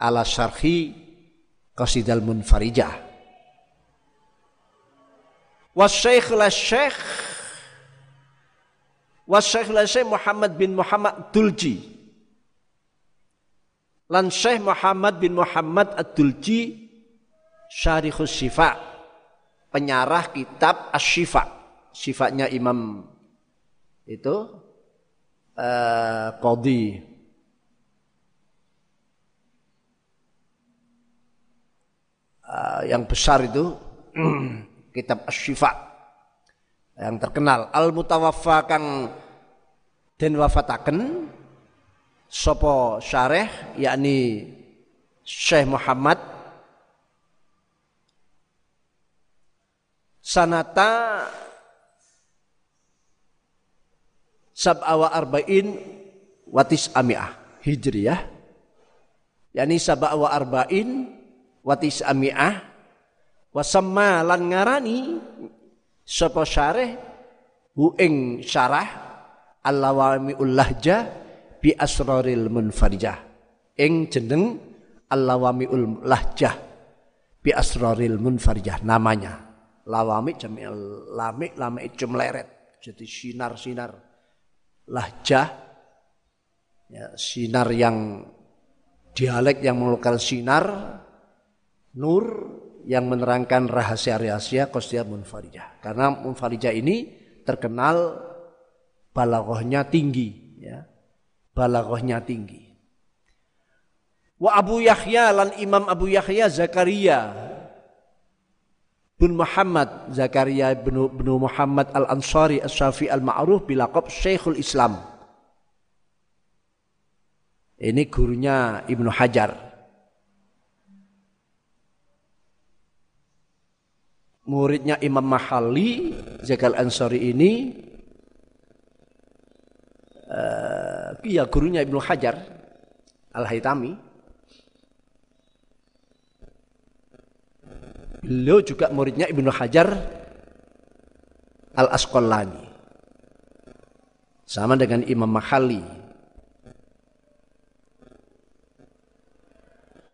Ala syarhi Qasidal Munfarijah. Wasyaikh la syekh Wasyaikh la syekh Muhammad bin Muhammad Dulji lan Syekh Muhammad bin Muhammad Ad-Dulji Syarihus Syifa. Penyarah kitab Asy-Syifa. Sifatnya Imam itu uh, uh, yang besar itu <clears throat> kitab Asy-Syifa yang terkenal Al Mutawaffa kang den wafataken sapa syarih yakni Syekh Muhammad sanata sab'awa arba'in watis ami'ah hijriyah. Yakni sab'awa arba'in watis ami'ah wasamma lan ngarani sapa syarih? Hu ing syarah al-lawami'ul lahja bi asraril munfarijah ing jeneng al-lawami'ul lahjah bi asraril munfarijah namanya. Lawami jamil lamik lamik leret. Jadi sinar-sinar lahjah ya, sinar yang dialek yang mengeluarkan sinar nur yang menerangkan rahasia-rahasia Qasdiyah Munfarijah karena Munfarijah ini terkenal balaghahnya tinggi ya balaghahnya tinggi wa Abu Yahya lan Imam Abu Yahya Zakaria bin Muhammad Zakaria bin, bin Muhammad Al-Ansari As-Syafi Al-Ma'ruf bilaqab Syekhul Islam. Ini gurunya Ibnu Hajar. Muridnya Imam Mahali Zakal Ansari ini uh, ya gurunya Ibnu Hajar Al-Haytami Beliau juga muridnya Ibnu Hajar Al-Asqalani. Sama dengan Imam Mahali.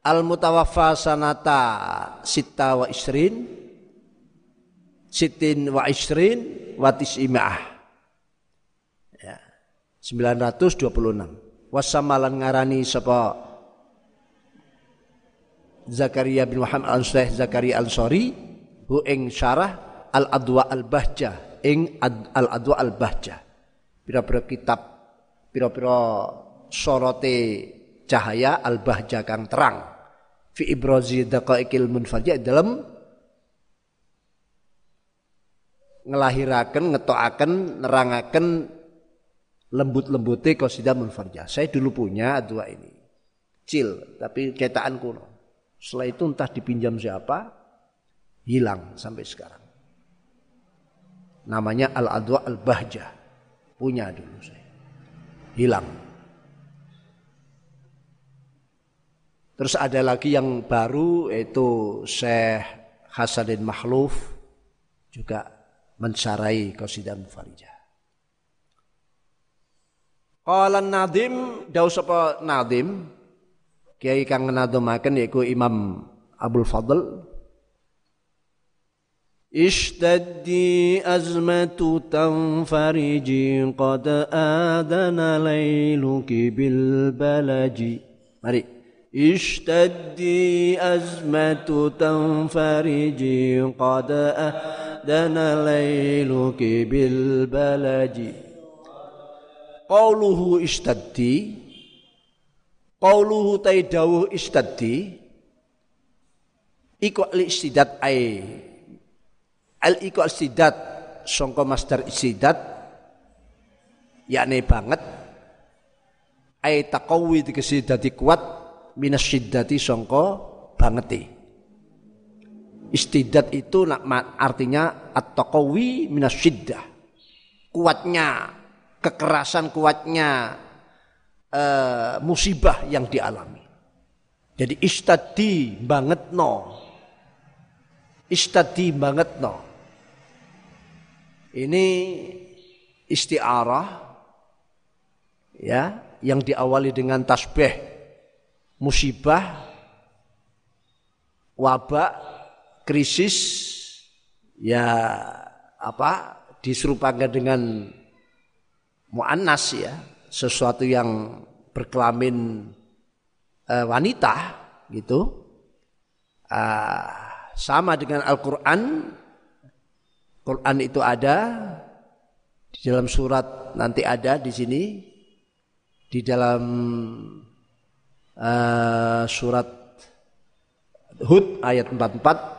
Al-Mutawaffa sanata sita wa isrin sitin wa isrin wa tis'ima'ah. Ya. 926. Wasamalan ngarani sapa Zakaria bin Muhammad al Syekh Zakaria Al-Sori hu ing syarah Al-Adwa Al-Bahjah ing al Adwa Al-Bahjah. Pira-pira kitab pira-pira sorote cahaya Al-Bahjah kang terang fi ibrazi daqaiqil munfajah dalam ngelahiraken ngetokaken nerangaken lembut-lembute qasidah munfarjah. Saya dulu punya dua ini. Kecil tapi cetakan kuno. Setelah itu entah dipinjam siapa, Hilang sampai sekarang. Namanya Al-Adwa Al-Bahjah. Punya dulu saya. Hilang. Terus ada lagi yang baru yaitu Syekh Hasanin Mahluf juga mensarai qasidah mufarijah. Qala Nadim daw sapa Nadim? Kiai kang nadumaken yaiku Imam Abdul Fadl. Ishtaddi azmatu tanfariji qad adana layluki bil balaji. Mari. Ishtaddi azmatu tanfariji qad adana آذن ليلك بالبلج قوله اشتدي قوله تيدوه اشتدي iku al-istidat ai al iku al-istidat sangka masdar istidat yakni banget ai taqawi dikesi dadi kuat minas syiddati sangka bangete istidat itu artinya at-taqawi minas syiddah kuatnya kekerasan kuatnya uh, musibah yang dialami. Jadi istadi banget no istadi banget no. Ini istiarah ya yang diawali dengan tasbih. Musibah wabak krisis ya apa diserupakan dengan muannas ya sesuatu yang berkelamin uh, wanita gitu uh, sama dengan Al-Quran. Quran itu ada di dalam surat nanti ada di sini di dalam uh, surat Hud ayat 44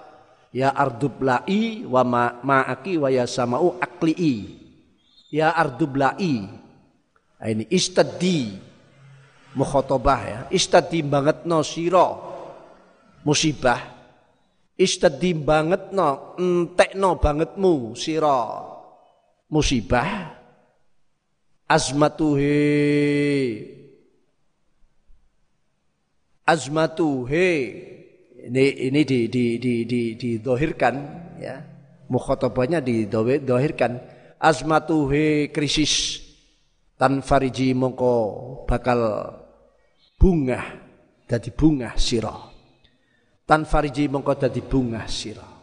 ya ardubla'i wa ma'aki wa ya sama'u akli'i. Ya ardubla'i. Nah, ini istadi mukhotobah ya. Istadi banget no siro musibah. Istadi banget no, entekno bangetmu sira. Musibah. Azmatuhe azmatuhe ini ini di di di di didohirkan ya. Mukhatabahnya didohirkan azmatuhe krisis tan fariji mongko bakal bunga jadi bunga sirah tan fariji mongko dadi bunga sira.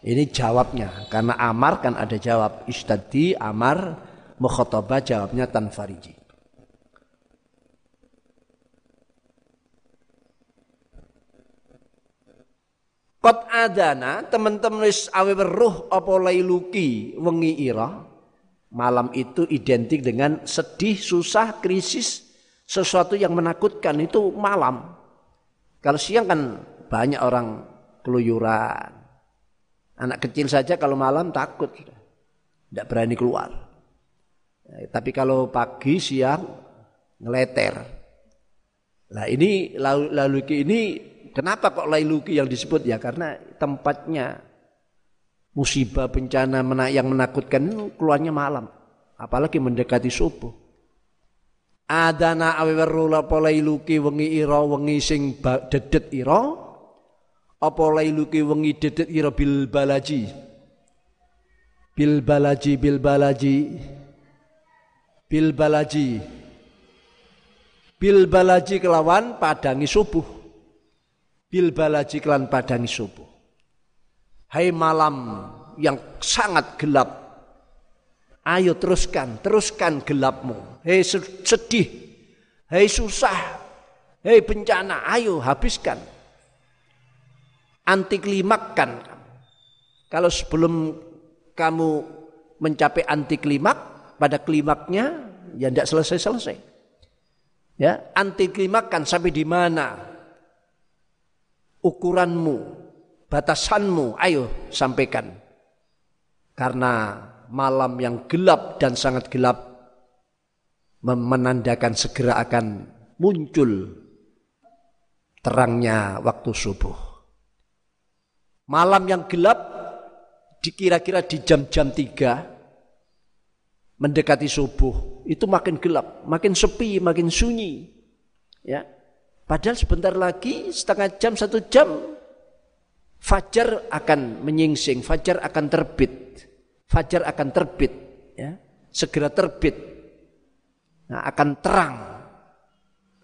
Ini jawabnya karena amar kan ada jawab. Istadi amar mukhatabah jawabnya tan fariji Kot adana teman-teman wis awe weruh apa lailuki wengi ira malam itu identik dengan sedih, susah, krisis, sesuatu yang menakutkan itu malam. Kalau siang kan banyak orang keluyuran. Anak kecil saja kalau malam takut, tidak berani keluar. Ya, tapi kalau pagi siang ngeleter. Nah ini lalu ini kenapa kok lailuki yang disebut? Ya karena tempatnya musibah bencana yang menakutkan keluarnya malam. Apalagi mendekati subuh. Adana awewerula polailuki wengi ira wengi sing dedet ira? Apa lailuki wengi dedet ira bil balaji? Bil balaji bil balaji. Bil balaji. Bil balaji kelawan padangi subuh bil balaji kelawan padangi subuh hai malam yang sangat gelap ayo teruskan teruskan gelapmu hei sedih hei susah hei bencana ayo habiskan anti klimakkan. Kalau sebelum kamu mencapai anti klimak, pada klimaknya ya tidak selesai-selesai. Ya, anti klimakkan sampai di mana ukuranmu, batasanmu, ayo sampaikan. Karena malam yang gelap dan sangat gelap menandakan segera akan muncul terangnya waktu subuh. Malam yang gelap dikira-kira di jam-jam tiga mendekati subuh itu makin gelap, makin sepi, makin sunyi. Ya, padahal sebentar lagi setengah jam satu jam fajar akan menyingsing, fajar akan terbit, fajar akan terbit, ya, segera terbit, nah, akan terang.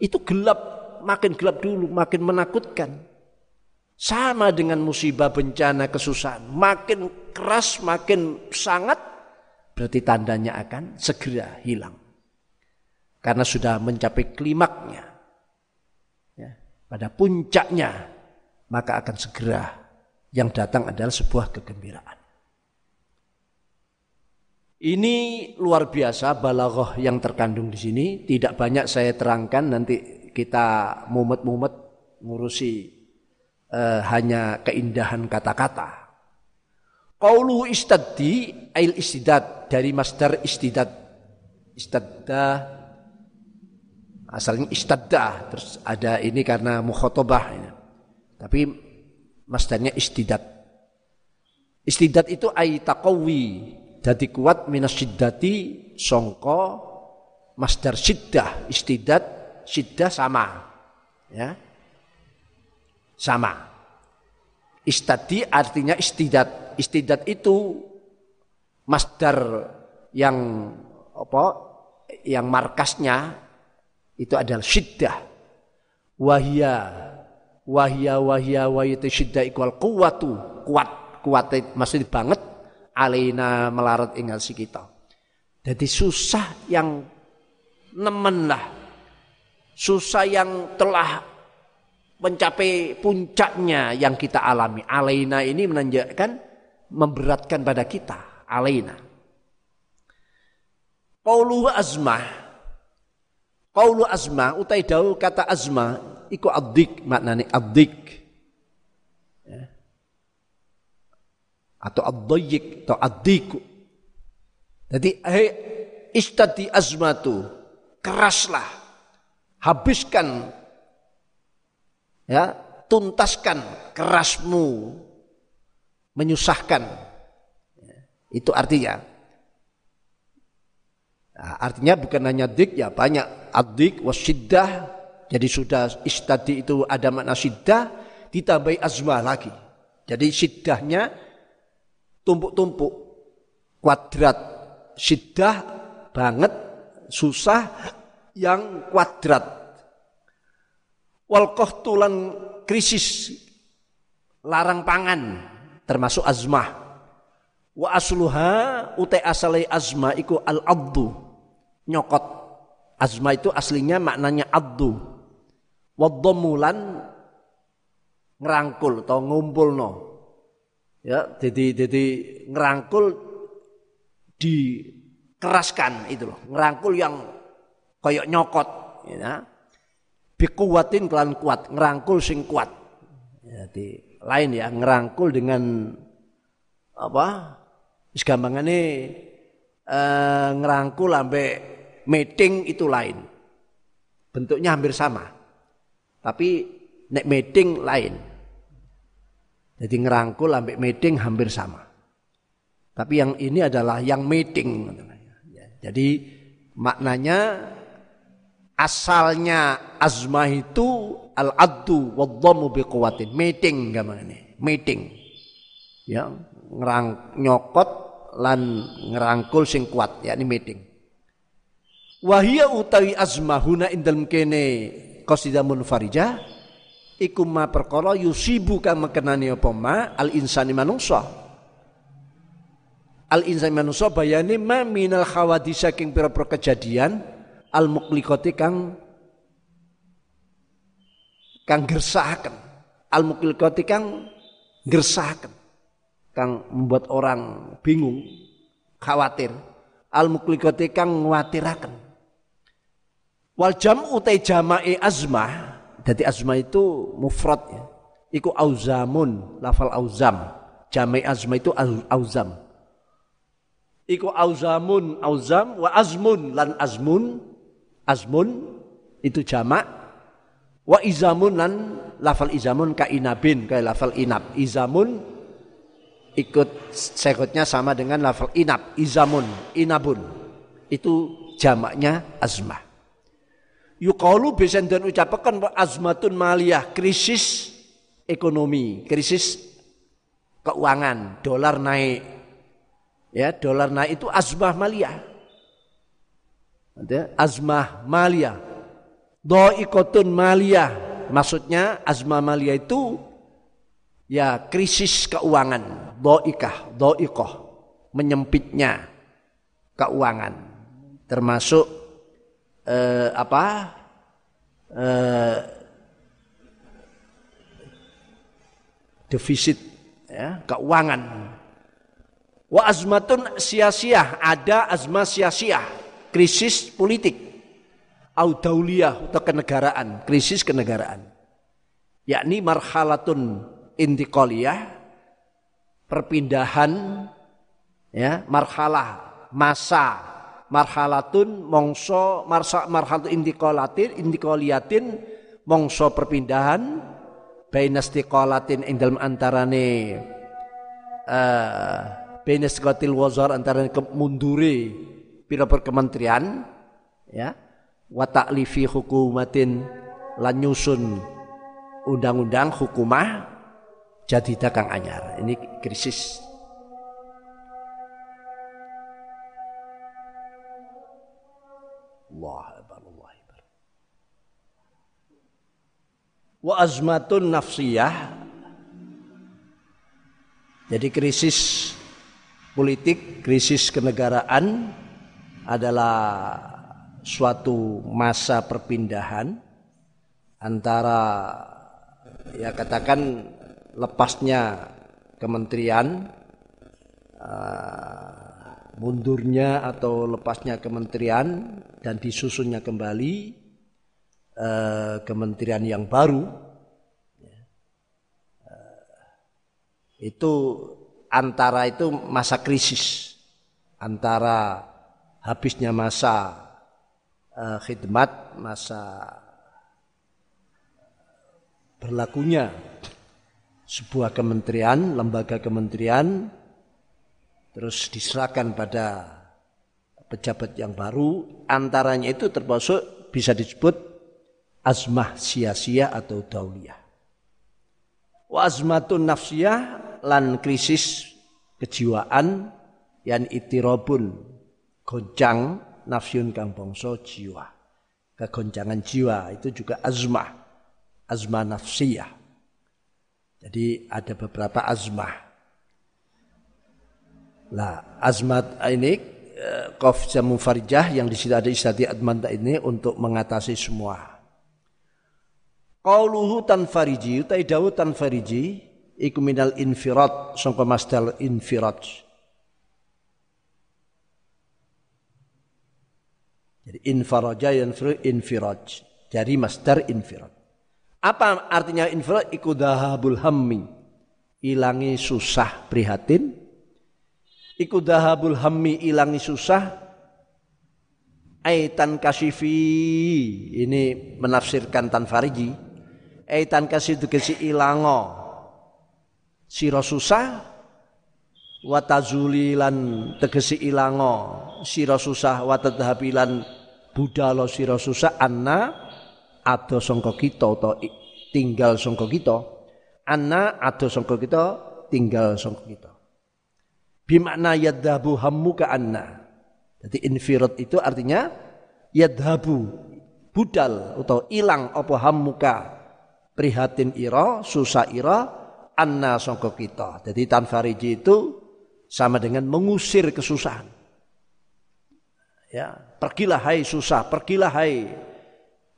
Itu gelap, makin gelap dulu, makin menakutkan. Sama dengan musibah, bencana, kesusahan. Makin keras, makin sangat, berarti tandanya akan segera hilang. Karena sudah mencapai klimaknya. Pada puncaknya, maka akan segera yang datang adalah sebuah kegembiraan. Ini luar biasa balaghah yang terkandung di sini. Tidak banyak saya terangkan nanti kita mumet-mumet ngurusi uh, hanya keindahan kata-kata. Qaulu istaddi ail istidad dari masdar istidad. Istadda asalnya istadda terus ada ini karena mukhotobah Tapi masdarnya istidad. Istidad itu ay taqawi jadi kuat minas syiddati songko masdar syiddah istidad syiddah sama ya sama. Istadi artinya istidat. Istidat itu masdar yang apa? Yang markasnya itu adalah syiddah. Wahia wahia wahia syiddah ikwal kuwatu kuat kuat masih banget alina melarat ingat si kita. Jadi susah yang nemen lah. Susah yang telah mencapai puncaknya yang kita alami. Alaina ini menanjakan memberatkan pada kita. Alaina. Qaulu azmah. Qaulu azmah utai daul kata azmah iku addik maknane addik. Ya. Atau addayyik atau addiku. Jadi hei istadi azmatu keraslah habiskan ya tuntaskan kerasmu menyusahkan ya, itu artinya nah, artinya bukan hanya dik ya banyak adik wasiddah jadi sudah istadi itu ada makna siddah ditambahi azmah lagi. Jadi siddahnya tumpuk-tumpuk. Kuadrat siddah banget susah yang kuadrat. Wal tulan krisis larang pangan termasuk azmah. Wa asluha utai asalai azma iku al abdu nyokot azma itu aslinya maknanya abdu wadhamulan ngerangkul atau ngumpulno ya jadi jadi ngerangkul dikeraskan itu loh ngerangkul yang koyok nyokot ya bikuwatin kelan kuat, ngerangkul sing kuat. Jadi lain ya, ngerangkul dengan apa? Wis gampangane eh, ngerangkul sampai meeting itu lain. Bentuknya hampir sama. Tapi nek meeting lain. Jadi ngerangkul sampai meeting hampir sama. Tapi yang ini adalah yang meeting. Jadi maknanya asalnya azmah itu al addu wadhamu biquwatin meeting gamane meeting ya ngerang nyokot lan ngerangkul sing kuat yakni meeting wahia utawi azmahuna indal kene qasidah munfarijah iku ma perkara yusibu kang mekenani apa ma? Al insani manungsa. Al insani manungsa bayane ma minal khawadis saking pira-pira kejadian al muklikoti kang kang gersahaken. Al muklikoti kang gersahaken kang membuat orang bingung khawatir. Al muklikoti kang nguatiraken wal jam utai jama'i azmah jadi azmah itu mufrad ya. Iku auzamun lafal auzam. Jama'i azmah itu auzam. Iku auzamun auzam wa azmun lan azmun azmun itu jamak wa izamun lan lafal izamun ka inabin kayak lafal inab. Izamun ikut sekotnya sama dengan lafal inab, izamun, inabun. Itu jamaknya azmah. Yukalu besen dan ucapakan azmatun maliyah, krisis ekonomi, krisis keuangan, dolar naik. Ya, dolar naik itu azmah maliyah. Azmah maliyah. Do'ikotun maliyah. Maksudnya azmah maliyah itu ya krisis keuangan, doikah, doikoh, menyempitnya keuangan, termasuk eh, apa eh, defisit ya, keuangan. Wa azmatun sia-sia, ada azma sia-sia, krisis politik. Audauliyah atau kenegaraan, krisis kenegaraan. Yakni marhalatun intiqaliyah perpindahan ya marhalah masa marhalatun mongso marsa marhalatun intiqalatin intiqaliyatin mongso perpindahan baina istiqalatin ing dalem antarane uh, baina istiqalatil wazar antarane mundure pira kementerian ya wa ta'lifi hukumatin lan nyusun undang-undang hukumah jadi dagang anyar. Ini krisis. Allah Allah Wa azmatun nafsiyah. Jadi krisis politik, krisis kenegaraan adalah suatu masa perpindahan antara ya katakan lepasnya kementerian uh, mundurnya atau lepasnya kementerian dan disusunnya kembali uh, kementerian yang baru uh, itu antara itu masa krisis antara habisnya masa uh, khidmat masa berlakunya sebuah kementerian, lembaga kementerian, terus diserahkan pada pejabat yang baru, antaranya itu termasuk bisa disebut azmah sia-sia atau dauliyah. Wa azmatun nafsiyah lan krisis kejiwaan yang itirobun goncang nafsyun kang bangsa jiwa. Kegoncangan jiwa itu juga azmah, azmah nafsiyah. Jadi ada beberapa azmah. Lah, azmat ini eh, qaf jamu farijah yang di situ ada istati admanta ini untuk mengatasi semua. Qauluhu tanfariji utai dawu tanfariji iku minal infirat sangka masdar infirat. Jadi infaraja yanfiru infiraj. Dari masdar infirat. Apa artinya infirad? Ikudahabul hammi. Ilangi susah prihatin. Ikudahabul hammi ilangi susah. Aitan kasifi. Ini menafsirkan tanfariji. Aitan kasih itu kesi ilango. Siro susah. Watazulilan tegesi ilango. Siro susah watadhabilan budalo siro susah. Anna ada sangka kita atau tinggal sangka kita anna ada sangka kita tinggal sangka kita bimakna yadhabu hammuka anna jadi infirat itu artinya yadhabu budal atau ilang apa hammuka prihatin ira susah ira anna sangka kita jadi tanfariji itu sama dengan mengusir kesusahan ya pergilah hai susah pergilah hai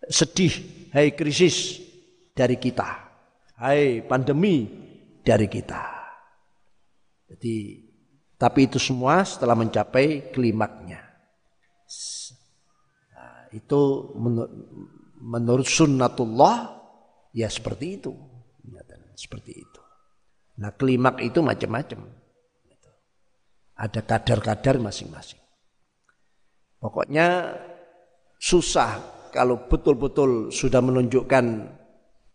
sedih, hai krisis dari kita. Hai pandemi dari kita. Jadi tapi itu semua setelah mencapai klimaknya. Nah, itu menur menurut sunnatullah ya seperti itu. Seperti itu. Nah klimak itu macam-macam. Ada kadar-kadar masing-masing. Pokoknya susah kalau betul-betul sudah menunjukkan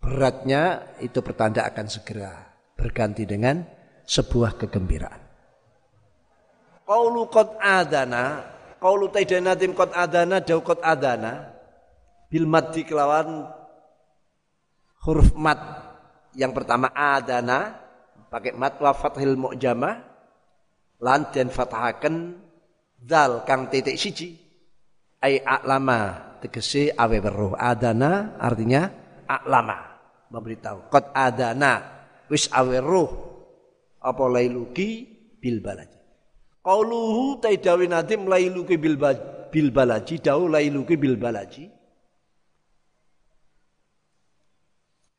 beratnya itu pertanda akan segera berganti dengan sebuah kegembiraan. Qaulu qad adana, qaulu taidanatim qad adana dau qad adana. Bil maddi kelawan huruf mat yang pertama adana pakai mat wa fathil mu'jamah. Lan den fathaken dal kang titik siji. Ai aklama tegese awe weruh. Adana artinya aklama memberitahu. Qad adana wis awe ruh apa lailuki bil balaji qauluhu taidawi nadim lailuki bil bil dau lailuki bil balaji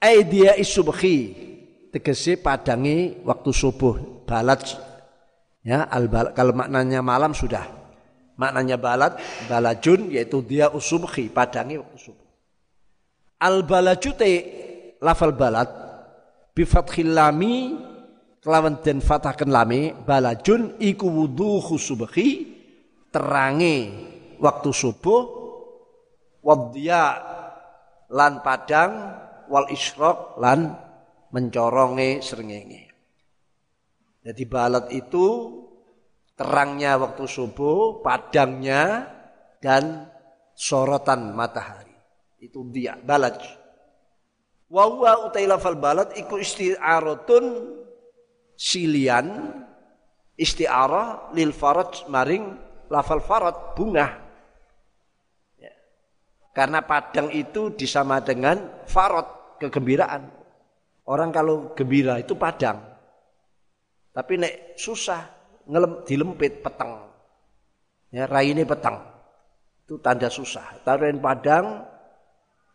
ai dia isubhi tegese padangi waktu subuh balaj ya al kalau maknanya malam sudah Maknanya balad, balajun yaitu dia usubhi, padangi waktu subuh. Al balajute lafal balad bifathil lami kelawan den fatahkan lami balajun iku wudu subhi terangi waktu subuh wadya lan padang wal isyraq lan mencoronge srengenge. Jadi balad itu terangnya waktu subuh, padangnya dan sorotan matahari. Itu dia, balaj. Wa huwa utai lafal balad iku isti'aratun silian isti'arah lil faraj maring lafal farad bunga. Ya. Karena padang itu disama dengan farad kegembiraan. Orang kalau gembira itu padang. Tapi nek susah ngelem, dilempit petang. Ya, raine petang. Itu tanda susah. Taruhin padang,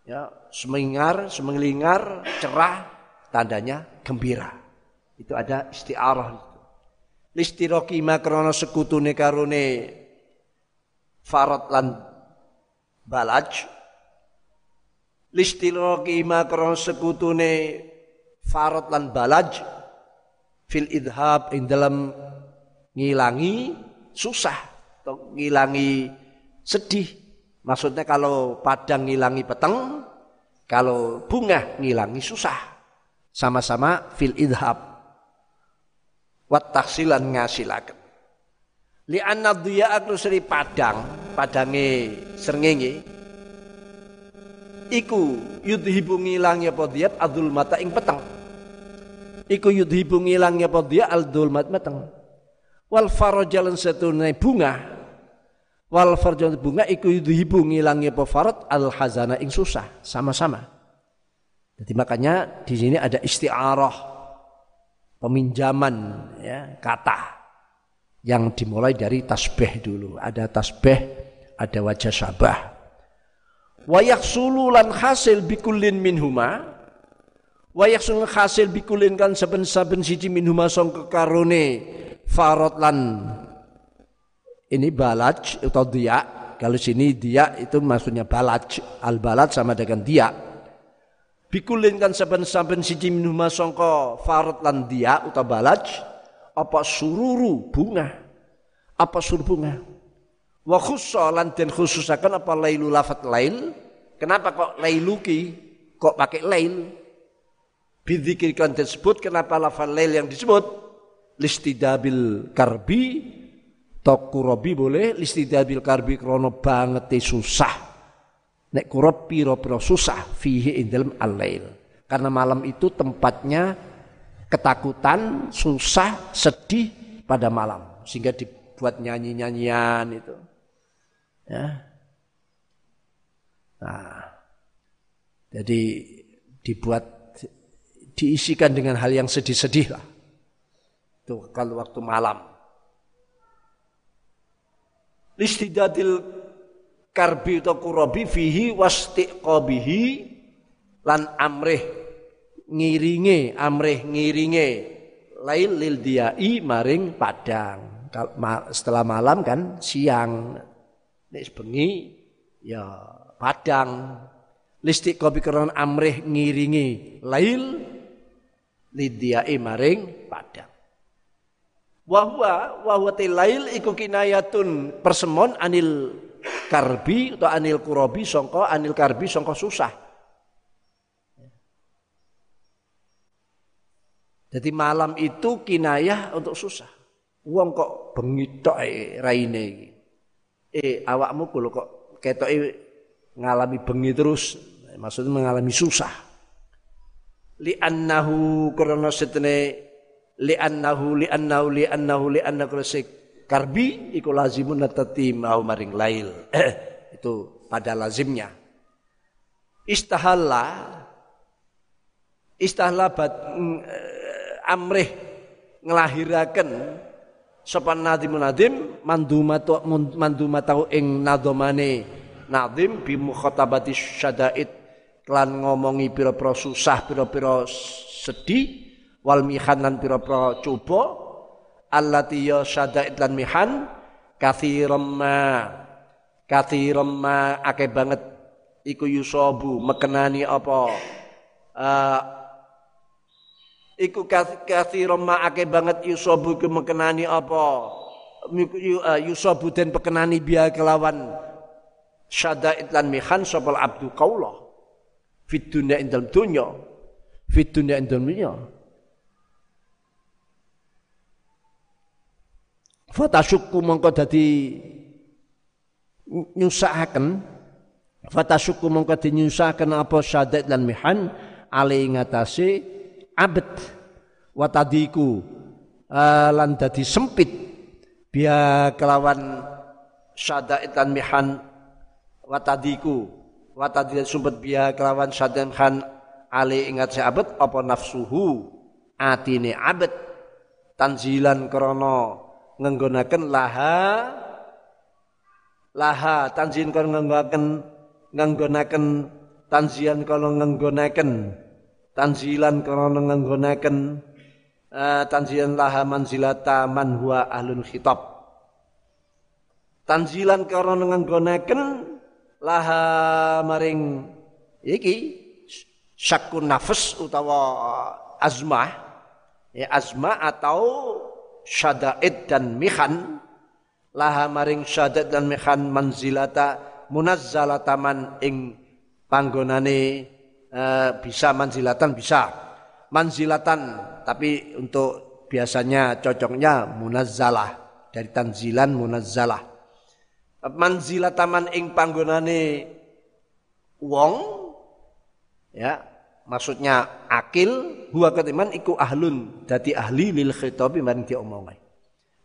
ya, semengar, semengelingar, cerah, tandanya gembira. Itu ada istiarah. Listiroki makrono sekutune karune lan balaj. Listiroki makrono sekutune farad lan balaj fil idhab ing dalam ngilangi susah atau ngilangi sedih. Maksudnya kalau padang ngilangi peteng, kalau bunga ngilangi susah. Sama-sama fil idhab. Wat taksilan ngasilaken. Li anna dhiya seri padang, padange srengenge. Iku yudhibu ngilangi apa adul mata ing peteng. Iku yudhibu ngilangi apa dia aldul mata peteng. Wal farajalan setunai bunga. Wal farajalan bunga iku hibu ngilangi apa al hazana ing susah sama-sama. Jadi makanya di sini ada istiarah peminjaman ya kata yang dimulai dari tasbih dulu. Ada tasbih ada wajah sabah wayak sululan hasil bikullin minhuma. Wayak sululan hasil bikulin kan saben-saben siji minhuma song kekarone farot lan ini balaj atau dia kalau sini dia itu maksudnya balaj. Al balaj sama dengan dia bikulin kan saben-saben siji minuma songko farot lan dia atau balaj apa sururu bunga? Apa sur bunga? Wa khussa lan den khususaken apa lailu lafat lail? Kenapa kok lailuki kok pakai lail? Bidzikir kan disebut kenapa lafal lail yang disebut? Listidabil karbi robi boleh listidabil karbi krono banget susah nek kurob piro piro susah fihi indalem alail karena malam itu tempatnya ketakutan susah sedih pada malam. Sehingga dibuat nyanyi nyanyian itu. Ya. Nah. Jadi dibuat diisikan dengan hal yang sedih-sedih lah. Itu kalau waktu malam. Listidadil karbi atau kurabi fihi wastiqabihi lan amrih ngiringe amrih ngiringe lail lil diai maring padang. Setelah malam kan siang. Nek bengi ya padang. Listik kopi keron amrih ngiringi lail lidiai maring padang. Wahwa wahwa tilail iku kinayatun persemon anil karbi atau anil kurobi songko anil karbi songko susah. Jadi malam itu kinayah untuk susah. Wong kok bengi tok e raine. Eh awakmu kulo kok ketoke ngalami bengi terus. Maksudnya mengalami susah. Li annahu karena setene li annahu li annahu li annahu li annahu karbi iku lazimun natati mau maring lail. <clears throat> itu pada lazimnya. Istahalla istahalla bat, mm, amrih ngelahiraken sopan nadim nadim mandumatu mandumatau ing nadomane nadim bi mukhatabati syadaid klan ngomongi pira-pira susah pira-pira sedih wal mihan lan pira-pira coba allati ya syadaid lan mihan kathiram ma kathiram ma akeh banget. Iku yusobu mekenani apa? Uh, iku kathiram ma'ake banget yusobu ke mekenani apa? Uh, yusobu dan pekenani biya kelawan. Syadaid lan mihan sopal abdu kaulah. Fit dunya indal dunya fit dunya indal dunya Fatashukku mongko dadi nyusahaken. Fatashukku mongko dadi nyusahaken apa syadaid lan mihan ali ngatasi abet. Watadiku uh, lan dadi sempit. Biya kelawan syadaid lan mihan watadiku. Watadi sumpet biya kelawan syadaid mihan ali ingat si abet apa nafsuhu? Atine abet. Tanzilan krono ngenggonaken laha laha tanzin kono ngenggonaken ngenggonaken tanzian kono ngenggonaken tanzilan karena nganggonaken uh, tanzilan laha manzilata man huwa ahlul khitab. Tanzilan karena nganggonaken laha maring iki syakun nafas utawa azmah ya azma atau syadaid dan mihan laha maring syadaid dan mihan manzilata munazzalataman ing panggonane Eh, bisa manzilatan bisa. Manzilatan tapi untuk biasanya cocoknya munazzalah dari tanzilan munazzalah. Manzilataman ing panggonane wong ya maksudnya akil huwa ketiman iku ahlun dadi ahli lil khitabi maring diomongi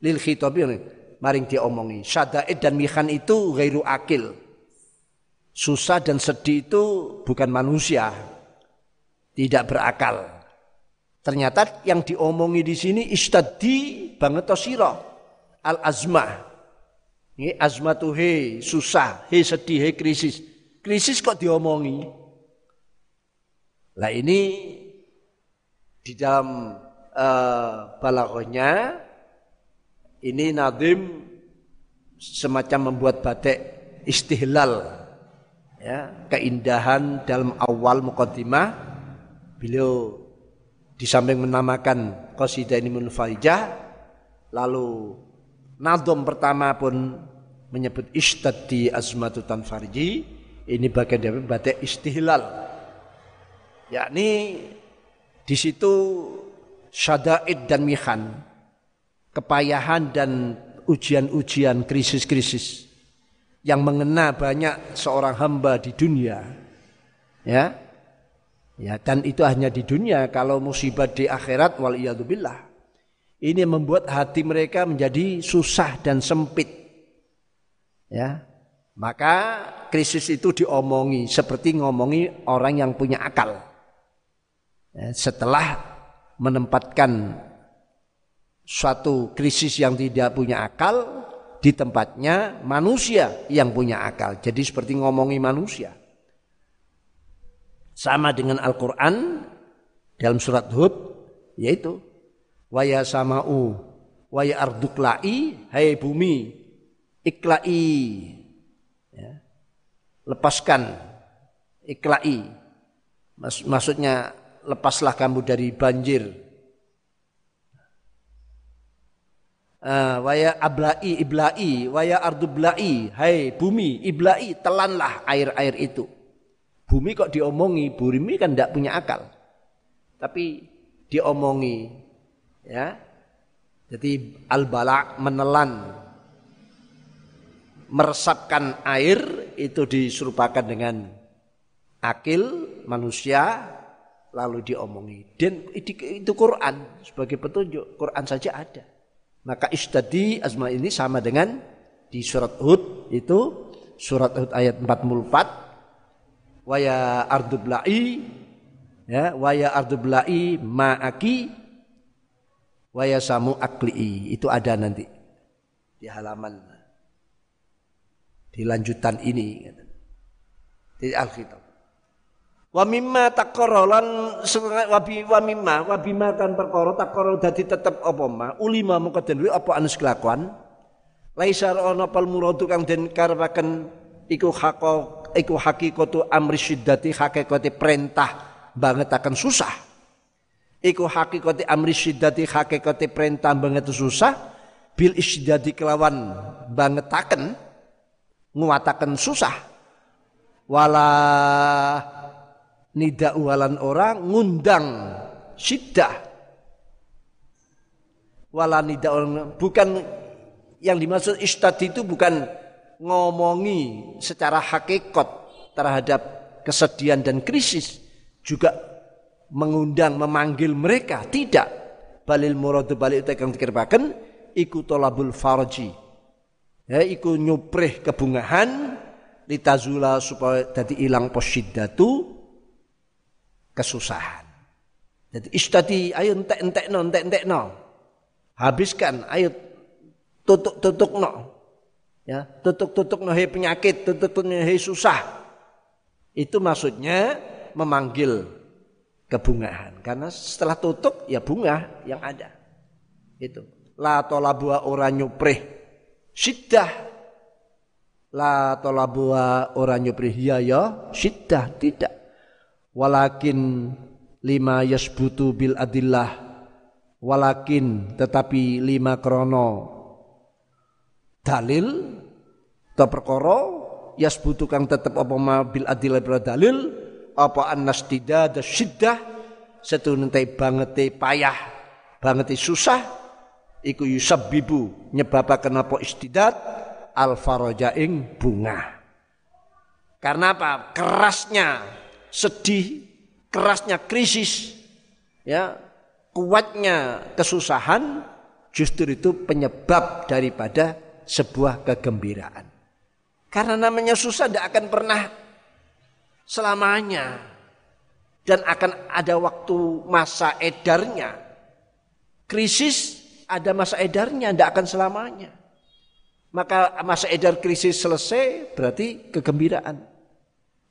lil khitabi maring diomongi syadaid dan mihan itu gairu akil Susah dan sedih itu bukan manusia, tidak berakal. Ternyata yang diomongi di sini istadi banget tosiro al azmah. Ini azmah tuh he susah, he sedih, he krisis. Krisis kok diomongi? Lah ini di dalam uh, balaghahnya ini Nadim semacam membuat batik istihlal ya, keindahan dalam awal mukaddimah. Beliau di samping menamakan qasidah ini munfaijah lalu nadom pertama pun menyebut ishtaddi azmatu tanfarji. Ini bagian dari batik istihlal yakni di situ syadaid dan mihan kepayahan dan ujian-ujian krisis-krisis yang mengena banyak seorang hamba di dunia. Ya. Ya, dan itu hanya di dunia kalau musibah di akhirat wal billah. Ini membuat hati mereka menjadi susah dan sempit. Ya. Maka krisis itu diomongi seperti ngomongi orang yang punya akal. Ya, setelah menempatkan suatu krisis yang tidak punya akal, di tempatnya manusia yang punya akal. Jadi seperti ngomongi manusia. Sama dengan Al-Quran dalam surat Hud yaitu waya sama'u waya arduklai hai bumi iklai ya. lepaskan iklai maksudnya lepaslah kamu dari banjir. Uh, waya ablai iblai waya ardublai. Hai bumi iblai telanlah air-air itu. Bumi kok diomongi bumi kan tidak punya akal. Tapi diomongi ya. Jadi al-bala menelan meresapkan air itu diserupakan dengan akil manusia lalu diomongi. Dan itu Quran. Sebagai petunjuk Quran saja ada. Maka istadi azma ini sama dengan di surat Hud itu surat Hud ayat 44 waya ardubla'i ya waya ardubla'i ma'aki waya samu akli'i. Itu ada nanti di halaman di lanjutan ini di Alkitab wa mimma taqarra lan wa mimma wa bima kan perkara taqarra dadi tetep apa ma ulima mongko den apa anu kelakuan laisa ana pal muradu kang den karepaken iku hako iku hakikatu amri syiddati hakikate perintah banget akan susah. Iku hakikati amri syiddati hakikati perintah banget susah. Bil isyiddati kelawan banget akan nguatakan susah. Wala nida walan orang ngundang syiddah. Wala nida orang bukan yang dimaksud istadi itu bukan ngomongi secara hakikat terhadap kesedihan dan krisis juga mengundang memanggil mereka. Tidak. Balil muradu balik itu yang dikirpakan iku tolabul farji. Ya iku nyuprih kebungahan litazula supaya jadi hilang posiddatu kesusahan. Jadi istadi ayo entek entek no entek entek no habiskan ayo tutuk tutuk no ya tutuk tutuk no hei penyakit tutuk tutuk no hei susah. Itu maksudnya memanggil kebungahan. Karena setelah tutup ya bunga yang ada. Itu la tolabua orang nyuprih. Syiddah. La tolabua orang nyuprih. Ya ya syiddah. Tidak walakin lima yasbutu bil adillah. Walakin tetapi lima krono. Dalil atau perkara yasbutu kang tetep apa ma bil adillah dalil apa annas tidak ada syiddah setuntai banget payah banget susah iku yusabbibu nyebabaken apa istidat al farajaing bunga. Karena apa? Kerasnya sedih kerasnya krisis ya kuatnya kesusahan justru itu penyebab daripada sebuah kegembiraan karena namanya susah tidak akan pernah selamanya dan akan ada waktu masa edarnya. Krisis ada masa edarnya, tidak akan selamanya. Maka masa edar krisis selesai berarti kegembiraan.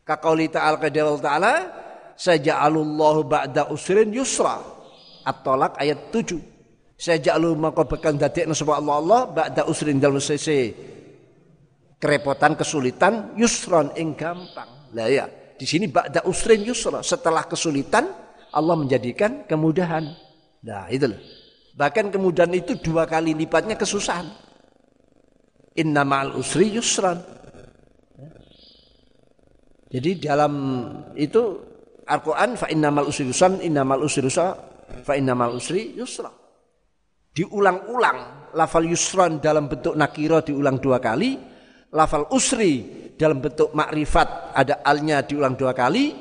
Kakauli ta'ala kadawal ta'ala saja'alullahu ba'da usrin yusra. At-tolak ayat 7. Saja'alu maka bekan dadekna sapa Allah Allah ba'da usrin dalam sese kerepotan kesulitan yusron ing gampang. Lah ya, di sini ba'da usrin yusra. Setelah kesulitan Allah menjadikan kemudahan. Nah itu loh. Bahkan kemudahan itu dua kali lipatnya kesusahan. Inna ma'al usri yusran. Jadi dalam itu Al-Quran fa innamal usri yusran, innamal usri yusra, fa innamal usri yusra. Diulang-ulang lafal yusran dalam bentuk nakiro diulang dua kali, lafal usri dalam bentuk makrifat ada alnya diulang dua kali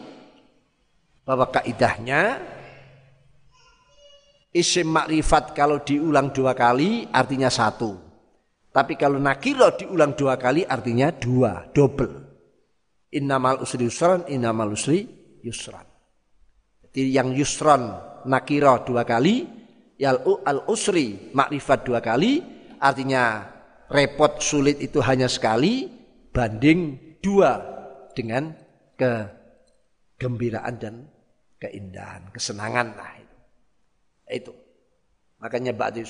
bahwa kaidahnya? Isim makrifat kalau diulang dua kali artinya satu. Tapi kalau nakiro diulang dua kali artinya dua double innamal usri yusran innamal usri yusran jadi yang yusran nakiro dua kali yal al usri makrifat dua kali artinya repot sulit itu hanya sekali banding dua dengan kegembiraan dan keindahan, kesenangan lah itu. Itu. Makanya ba'di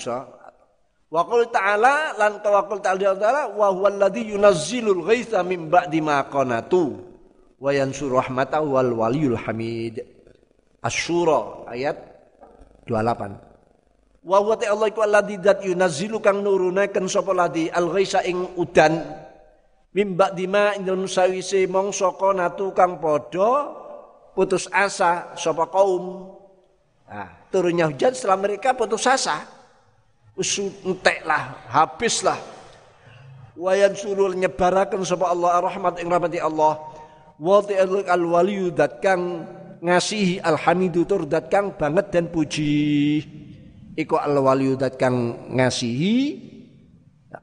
Wa qul ta'ala lan tawakkul ta'ala wa huwa alladhi yunazzilul ghaitha min ba'di ma qanatu wa yansur rahmatahu wal waliyul hamid. Asy-Syura ayat 28. Wa huwa ta'ala iku alladhi dat yunazzilu kang nurunaken sapa ladi al ghaisa ing udan Mimba dima indun sawise mongso natu kang podo putus asa sapa kaum Nah, turunnya hujan setelah mereka putus asa. Entek lah, habis lah. Wayan surul nyebarakan sapa Allah rahmat ing rahmati Allah. Wa al waliyu dat kang ngasihi alhamidu tur dat kang banget dan puji. Iku al waliyu dat kang ngasihi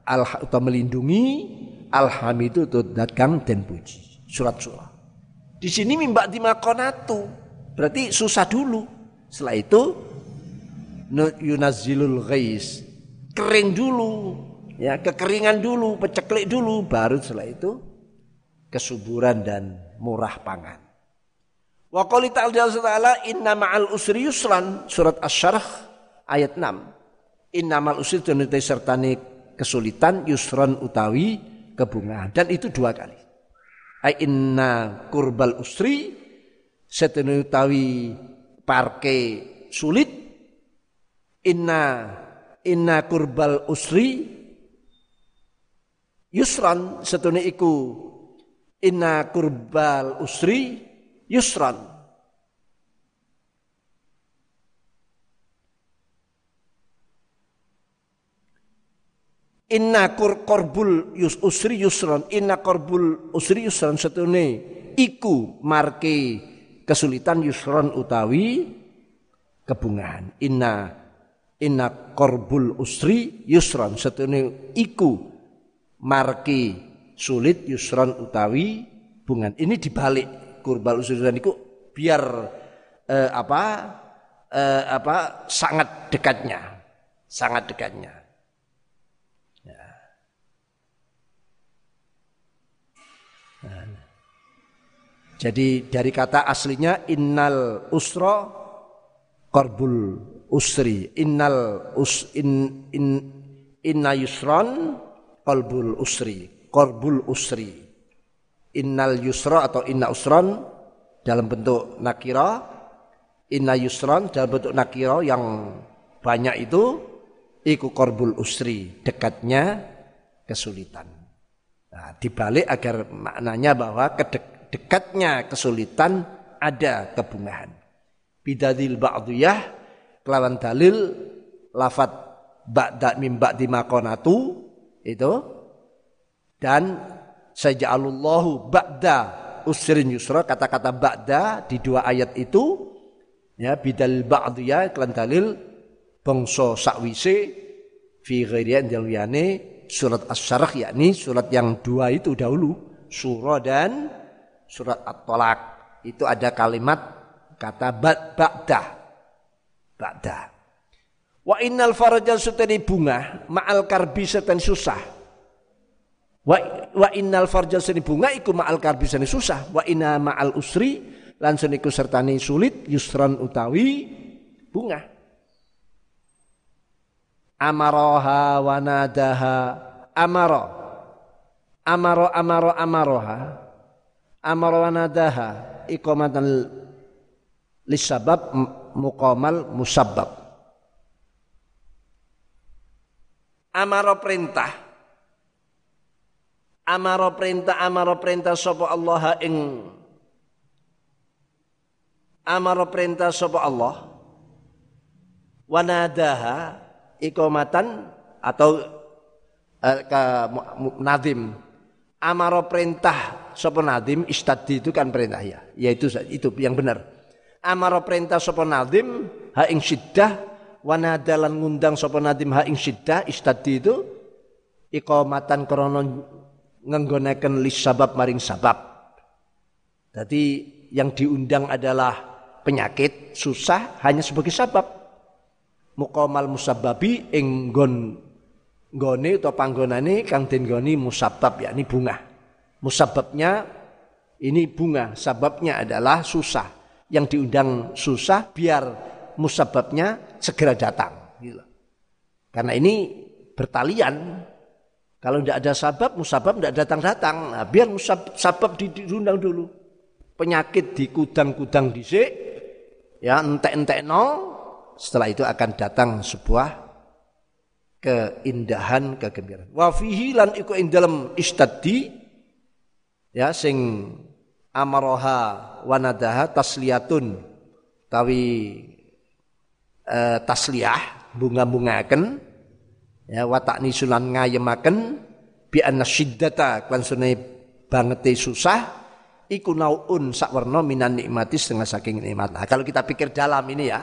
al atau melindungi alhamidu tur dat kang dan puji. Surat surah. Di sini mimba di makonatu. Berarti susah dulu. Setelah itu yunazilul ghais. Kering dulu, ya kekeringan dulu, peceklik dulu, baru setelah itu kesuburan dan murah pangan. Wa qali ta'ala inna ma'al usri yusran surat asy-syarh ayat 6. Inna ma'al usri tunite sertane kesulitan yusran utawi kebungahan dan itu dua kali. Ai inna kurbal usri setene utawi parke sulit inna inna kurbal usri yusran. Setune iku inna kurbal usri yusran. Inna kur korbul yus usri yusran. Inna korbul usri yusran setune iku marke kesulitan yusron utawi kebungahan. Inna inna korbul usri yusron setune iku marki sulit yusron utawi bungan. Ini dibalik kurbal usri dan iku biar eh, apa eh, apa sangat dekatnya, sangat dekatnya. Ya. Nah. Jadi dari kata aslinya innal usra korbul usri. Innal us in, in inna yusron korbul usri. Korbul usri. Innal yusra atau inna usron dalam bentuk nakira. Inna yusron dalam bentuk nakira yang banyak itu iku korbul usri. Dekatnya kesulitan. Nah, dibalik agar maknanya bahwa kedek dekatnya kesulitan ada kebungahan. Bidadil ba'diyah kelawan dalil lafat ba'da mim ba'di makonatu itu dan saja'alullahu ba'da usrin yusra kata-kata ba'da di dua ayat itu ya bidal ba'diyah kelan dalil bangsa sakwise fi ghairiyan dalwiyane surat as-sarah yakni surat yang dua itu dahulu surah dan surat At-Tolak itu ada kalimat kata ba'da. Ba'da. Wa innal faraja sutani bunga ma'al karbi setan susah. Wa, wa innal farja seni bunga iku ma'al karbi seni susah. Wa inna ma'al usri lan iku sertani sulit yusran utawi bunga. Amaroha wa nadaha amaro. Amaro amaro amaroha amar wa nadaha iqamatan lisabab muqamal musabbab amaro perintah amaro perintah amaro perintah sapa Allah ing amaro perintah sapa Allah wanadaha iqamatan atau uh, ke nadim amaro perintah sapa nadim istadi itu kan perintah ya. Yaitu itu yang benar. Amaro perintah sapa nadim ha ing syiddah wanadalan ngundang sapa nadim ha ing syiddah istadi itu iqamatan krana ngenggonaken lis sabab maring sabab. Jadi yang diundang adalah penyakit susah hanya sebagai sabab. Muqamal musababi ing nggon nggone utawa panggonane kang den goni musabab yakni bunga. Musababnya ini bunga, sababnya adalah susah. Yang diundang susah biar musababnya segera datang. Gitu. Karena ini bertalian. Kalau tidak ada sabab, musabab tidak datang-datang. Nah, biar musab, sabab diundang dulu. Penyakit di kudang-kudang dhisik, ya entek-entek no, setelah itu akan datang sebuah keindahan, kegembiraan. Wa fihi lan iku ing dalam istadi ya sing amaroha wanadaha tasliyatun tawi uh, tasliyah bunga-bungaken ya watak nisulan ngayemaken bi anna syiddata kan sunai bangete susah iku naun sakwarna minan nikmati setengah saking nikmat. Nah, kalau kita pikir dalam ini ya,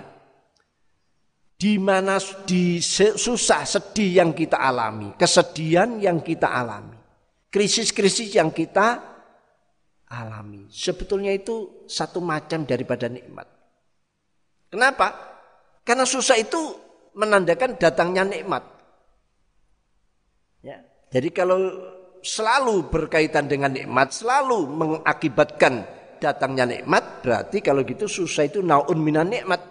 di mana di susah sedih yang kita alami, kesedihan yang kita alami, krisis-krisis yang kita alami, sebetulnya itu satu macam daripada nikmat. Kenapa? Karena susah itu menandakan datangnya nikmat. Ya. Jadi kalau selalu berkaitan dengan nikmat, selalu mengakibatkan datangnya nikmat, berarti kalau gitu susah itu naun minan nikmat.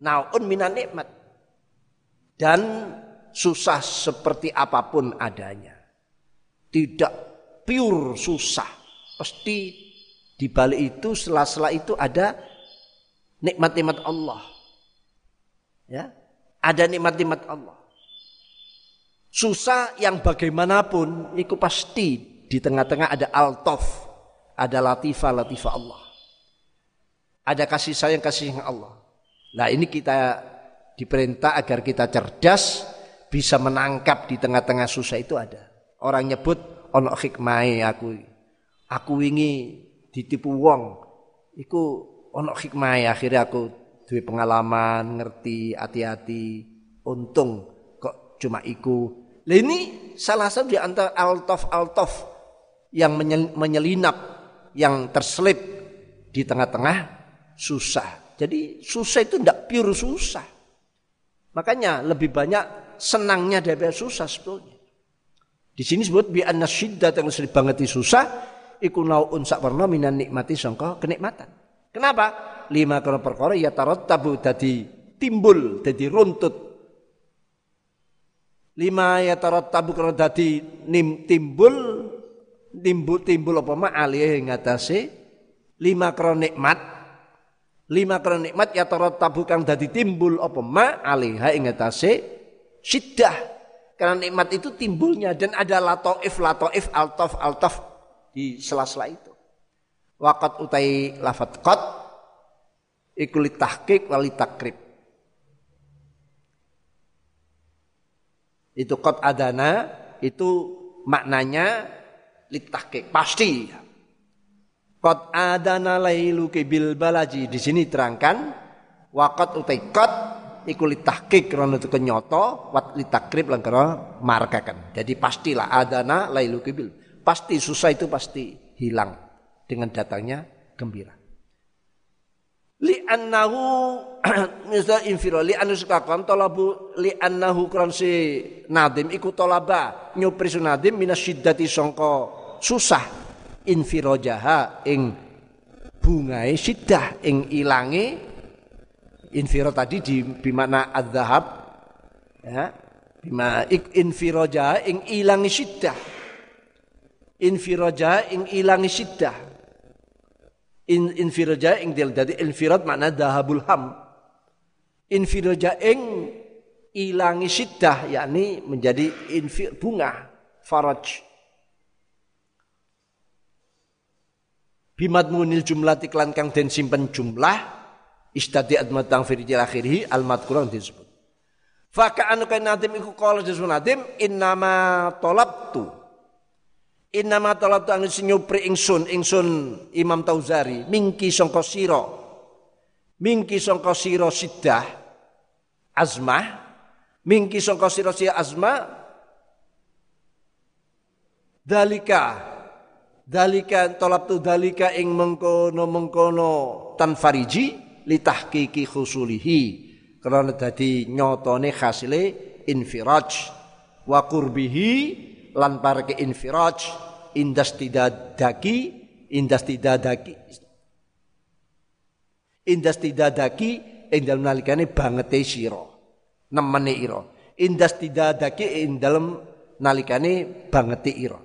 Naun minan nikmat. Dan susah seperti apa pun adanya. Tidak pure susah. Pasti di balik itu, sela-sela itu ada nikmat-nikmat Allah. Ya, ada nikmat-nikmat Allah. Susah yang bagaimanapun itu pasti di tengah-tengah ada altof, ada latifah latifah Allah. Ada kasih sayang kasih sayang Allah. Nah ini kita diperintah agar kita cerdas bisa menangkap di tengah-tengah susah itu ada. Orang nyebut ono hikmah aku. Aku wingi ditipu wong. Iku ono hikmah akhirnya aku duwe pengalaman, ngerti, hati-hati, untung kok cuma iku Nah ini salah satu di antara altof-altof yang menyelinap, yang terselip di tengah-tengah susah. Jadi susah itu tidak pure susah. Makanya lebih banyak senangnya daripada susah sebetulnya. Di sini sebut bi anna syiddat yang banget susah iku nauun sak warna minan nikmati sangka kenikmatan. Kenapa? Lima karena perkara ya tarot tabu tadi timbul, jadi runtut. Lima ya tarot tabu kalau dadi nim timbul timbul timbul apa ma alih ngatasi. Lima karo nikmat. Lima karo nikmat ya tarot tabu kang dadi timbul apa ma alih ngatasi. Syiddah karena nikmat itu timbulnya dan ada latoif latoif altof altof di sela-sela itu. Wakat utai lafat kot ikulit tahkik wali takrib. Itu kot adana itu maknanya litahkik pasti. Kot adana lailu bil balaji. Di sini terangkan wakot utai kot iku litahkik krono itu kenyoto wat litakrib lan markakan. Jadi pastilah adana lailu bil. Pasti susah itu pasti hilang dengan datangnya gembira li annahu <clears throat> misal infiro li anu sekakan talabu li annahu kran si nadim iku talaba nyupri nadim minas syiddati songko susah infiro jaha ing bungai syiddah ing ilangi infiro tadi di bimana adzhab ya bima infiro jaha ing ilangi syiddah. Infiro ing ilangi syiddah. In infiraja ing dil dadi infirad makna dahabul ham. Infiraja ing ilangi syiddah yakni menjadi infir bunga faraj. Bimadmunil jumlah iklan kang den simpen jumlah istadi admatang firjil akhirih al madkuran disebut. Faka'anu kain nadim iku qala disebut nadim innama tolabtu Innama talabtu anu nyupri ingsun ingsun Imam Tauzari mingki sangka sira. Mingki sangka sira siddah azmah. Mingki sangka sira sira azmah. Dalika. Dalika talabtu dalika ing mengkono-mengkono tanfariji litahqiqi khusulihi. Karena dadi nyotone hasile infiraj. Wa qurbihi lan parke infiraj. Indas tidak daki indas tidak daki indas tidak daki ing dalem nalikane bangete sira nemene ira. Indas tidak daki ing dalem nalikane bangete ira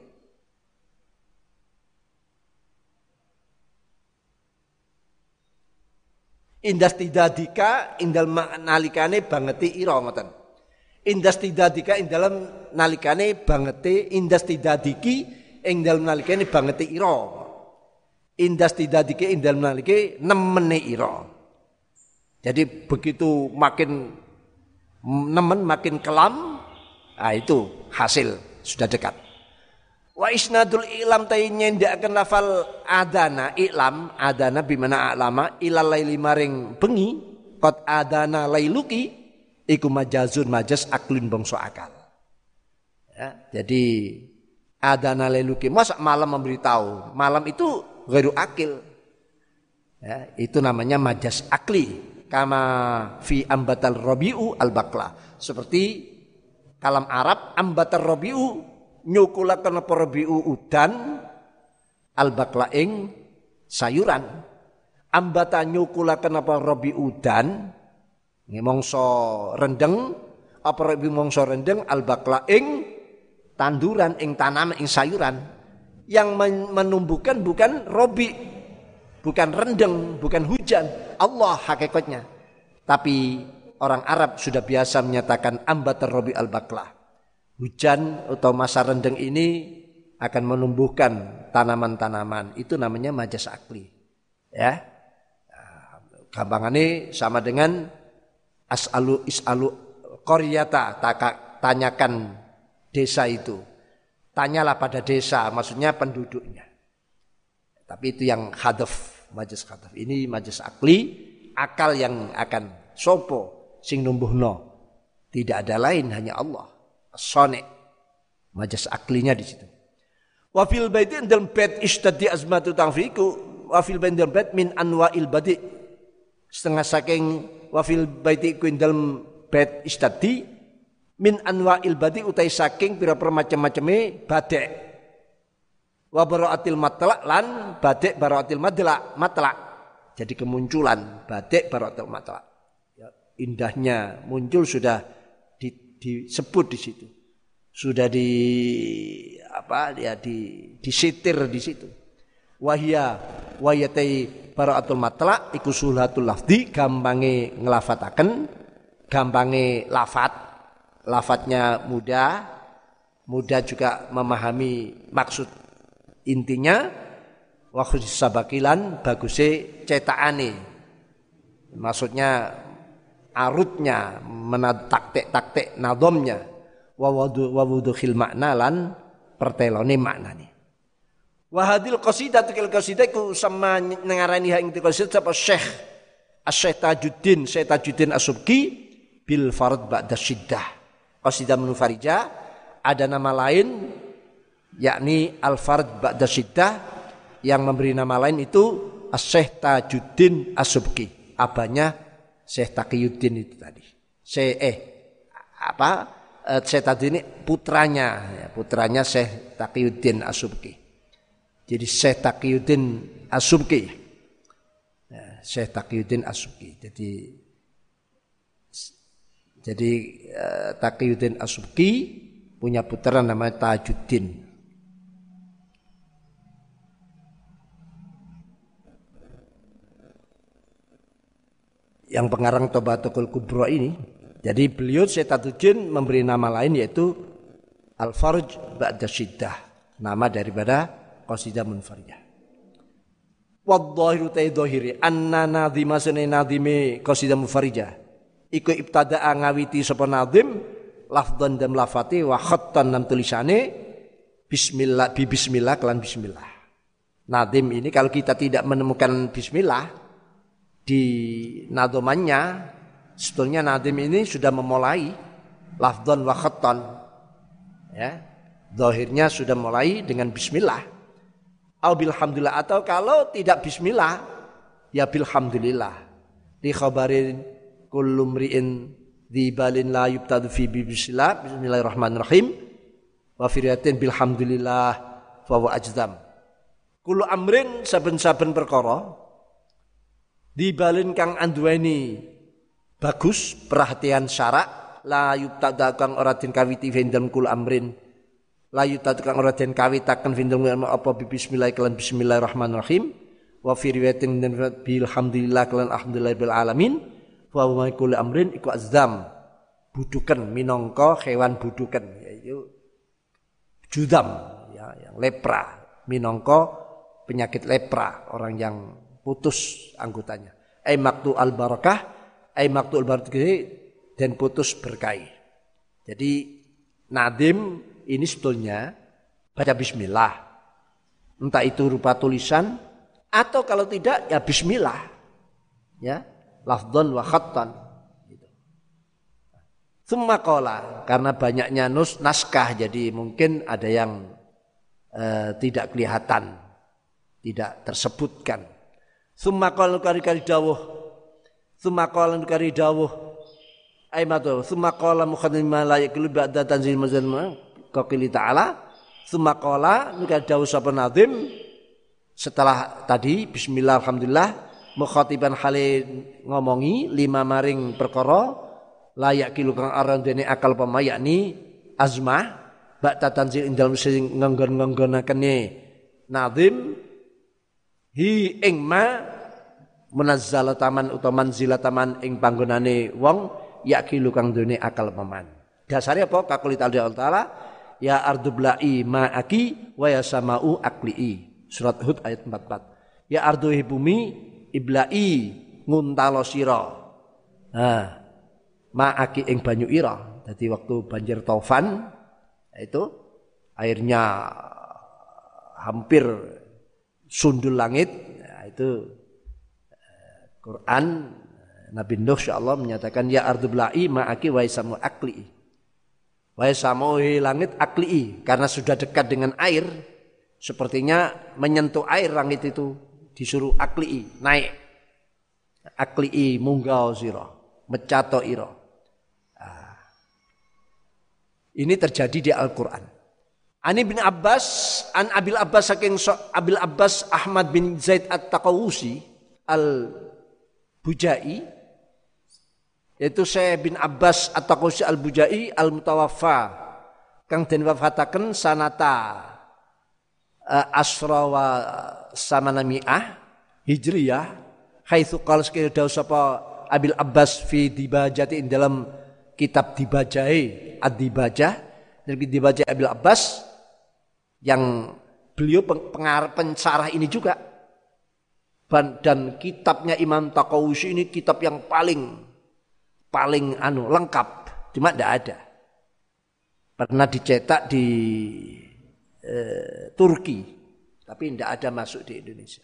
Indas tidak dika ing dalem nalikane bangete ira ngoten. Indas tidak dika ing nalikane bangete indas tidak diki ing dalem nalike bangete ira. Indas tidadike ing nalike nemene ira. Jadi begitu makin nemen makin kelam, nah itu hasil sudah dekat. Wa isnadul ilam tayi akan lafal adana ilam adana bimana alama ilal laili maring bengi kot adana lailuki iku majazun majas aklin bangsa akal. Ya, jadi adana lailuki masa malam memberitahu malam itu gairu akil. Ya, itu namanya majas akli kama fi ambatal rabiu al bakla seperti kalam Arab ambatal rabiu nyukulaken apa rabiu udan al bakla ing sayuran ambata nyukulaken apa rabiu udan mongso rendeng apa rabiu mongso rendeng al bakla ing tanduran ing tanam ing sayuran yang menumbuhkan bukan robi bukan rendeng, bukan hujan. Allah hakikatnya. Tapi orang Arab sudah biasa menyatakan ambat robi al-baklah. Hujan atau masa rendeng ini akan menumbuhkan tanaman-tanaman. Itu namanya majas akli. Ya. Gampangannya sama dengan as'alu is'alu koryata tanyakan desa itu. Tanyalah pada desa, maksudnya penduduknya. Tapi itu yang hadaf, majas hadaf. Ini majas akli, akal yang akan sopo sing numbuhno. Tidak ada lain hanya Allah. Sone. Majas aklinya di situ. Wafil baitin dalam bait ishtadi azmatu tangfiku. Wafil baitin dalam bait min anwa'il badi. Setengah saking wafil baiti kuin dalam bait ishtadi min anwa'il badi utai saking pira-pira macam-macamnya badek wa baraatil matlak lan badek baraatil madlak matlak jadi kemunculan badek baraatil matlak ya, indahnya muncul sudah disebut di situ. Sudah di apa ya di disitir di situ. Wahia wayatai baraatul matlak iku sulatul lafdi gampange ngelafataken gampange lafat lafatnya mudah mudah juga memahami maksud Intinya. Waktu sabakilan bagusnya cetakane. Maksudnya arutnya, taktik-taktik nadomnya. Wawudu khil makna lan pertelone maknane. Wahadil qasidah tukil qasidah ku sama nengarani ha ing qasidah sapa Syekh Syekh Tajuddin Syekh Tajuddin Asubki bil farad ba'da syiddah. Qasidah menufarija ada nama lain yakni Al-Fard Ba'da Syiddah yang memberi nama lain itu Syekh Tajuddin Asubki abahnya Syekh Taqiyuddin itu tadi. Syekh eh apa eh, Syekh Tajuddin ini putranya ya, putranya Syekh Taqiyuddin Asubki jadi Syekh Taqiyuddin Asubki ya, Syekh Taqiyuddin Asubki jadi jadi uh, Taqiyuddin Asubki punya putra namanya Tajuddin yang pengarang Tobatul Kubro ini. Jadi beliau Syetatuddin memberi nama lain yaitu Al-Farj Ba'da Syiddah. Nama daripada Qasidah Munfariyah. Wadzahiru ta'i dhahiri anna nadhima sunai nadhimi Qasidah Munfarijah. Iku ibtada'a ngawiti sapa nadhim lafdan dan lafati wa khattan dan tulisane bismillah bi bismillah kelan bismillah. Nadim ini kalau kita tidak menemukan bismillah di nadomannya sebetulnya nadim ini sudah memulai lafdon wa khatton ya. Dohirnya sudah mulai dengan bismillah. Au bilhamdulillah atau kalau tidak bismillah ya bilhamdulillah di khabarin kullu mri'in di balin la yubtadu fi bismillah bismillahirrahmanirrahim. Wa firiyatin bilhamdulillah fa wa ajdam kullu amrin saben-saben perkara dibalin kang anduweni bagus perhatian syarak. La yubtada kang ora den kawiti vendem kul amrin. La yubtada kang ora den kawitaken vendem apa bismillah kelan bismillahirrahmanirrahim? Wa fi riwayatin bil hamdulillah kelan alhamdulillah bil alamin. Wa wa kul amrin iku azam budukan minangka hewan budukan yaitu judam ya yang lepra. Minangka penyakit lepra orang yang putus anggotanya. Ai maktu al barakah ai maktul barqi dan putus berkai. Jadi nadim ini sebetulnya baca bismillah. Entah itu rupa tulisan atau kalau tidak ya bismillah. Ya, lafdhan wa khattan. Semua kola karena banyaknya nus naskah jadi mungkin ada yang eh, tidak kelihatan, tidak tersebutkan. Summa qala kari kari dawuh. Summa qala kari dawuh. Ai summa qala mukhadim ma la yakulu ba'da tanzil mazal qaqili ta'ala. Summa qala kari dawuh sapa nazim setelah tadi bismillah alhamdulillah mukhatiban hale ngomongi lima maring perkara layak kilu kang aran dene akal pama yakni azmah bak tanzil ing dalem sing ngenggon-ngenggonakene nazim hi ing ma munazzala taman utawa manzila taman ing panggonane wong yakilu kang duwe akal paman. Dasare apa kakuli taala ya ardublai ma'aki wa ya samau akli'i. Surat Hud ayat 44. Ya ardu bumi iblai nguntalo sira. Nah, ma'aki ing banyu ira. Jadi waktu banjir taufan itu airnya hampir sundul langit. Nah, itu eh, Quran. Nabi Nuh Allah menyatakan ya ardu bla'i ma'aki wa isamu akli. Wa isamu langit akli. Karena sudah dekat dengan air sepertinya menyentuh air langit itu disuruh akli naik. Akli munggau siro mecato iro ah. ini terjadi di Al-Quran Ani bin Abbas, an Abil Abbas saking so, Abil Abbas Ahmad bin Zaid At-Taqawusi Al-Bujai yaitu saya bin Abbas At-Taqawusi Al-Bujai Al-Mutawaffa kang den wafataken sanata uh, asra wa samanami'ah Hijriyah haitsu qala sekira sapa Abil Abbas fi dibajati dalam kitab dibajai ad-dibajah. Dari dibaca Abil Abbas yang beliau pengarah pencarah ini juga. Dan kitabnya Imam Takawusi ini kitab yang paling paling anu lengkap. Cuma tidak ada. Pernah dicetak di eh, Turki. Tapi tidak ada masuk di Indonesia.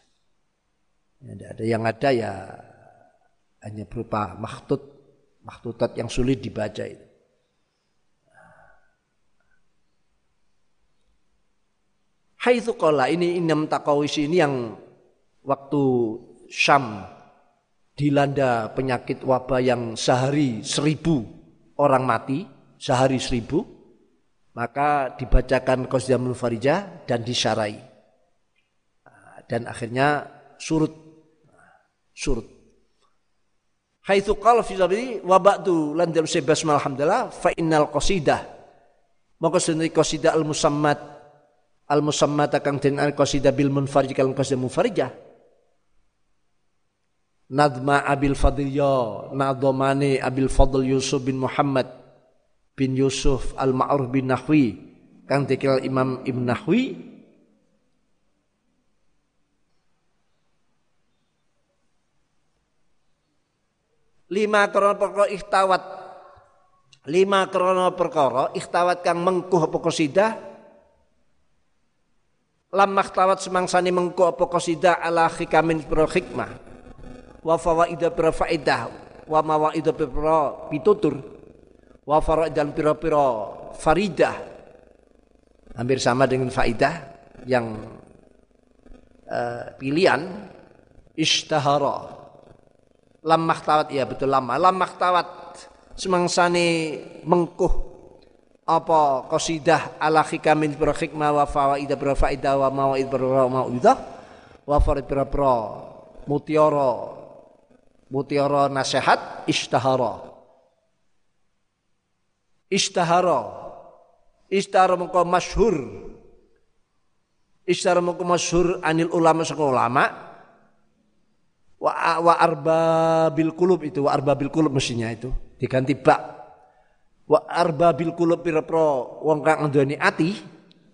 Tidak ada. Yang ada ya hanya berupa makhtut makhtutat yang sulit dibaca itu Haitsu qala ini inam takawis ini yang waktu Syam dilanda penyakit wabah yang sehari seribu orang mati, sehari seribu, maka dibacakan Qasdamul Farijah dan disyarai. Dan akhirnya surut. Surut. Haitsu qala fi sabili wa ba'du lan sebas alhamdulillah fa innal qasidah maka sunni qasidah al musammat al musammata kang den al qasida bil munfarij kal qasida munfarijah. Nadma Abil Fadliya Nadomane Abil Fadl Yusuf bin Muhammad bin Yusuf Al-Ma'ruf bin Nahwi kang dikenal Imam Ibn Nahwi. Lima krono perkara ihtawat lima krono perkara ihtawat kang mengkuh apa qasidah lam mahtawat semangsani mengko apa qasida ala hikamin pro hikmah. Wa fawaida pro faidah. Wa mawaida pro pitutur. Wa faraidan piro-piro faridah. Hampir sama dengan faidah yang uh, pilihan. Ishtahara. Lam mahtawat ya betul lama. Lam mahtawat semangsani mengkuh apa qasidah ala hikamin pro hikmah wa fawaida pro faida wa mawaid pro mauidah wa farid pro pro mutiara mutiara nasihat istahara istahara istahara mengko masyhur. Istahara mengko masyhur anil ulama saka ulama. Wa wa arba bil kulub itu wa arba bil kulub mestinya itu. Diganti bak wa arbabil kulub pira-pira wong kang nduweni ati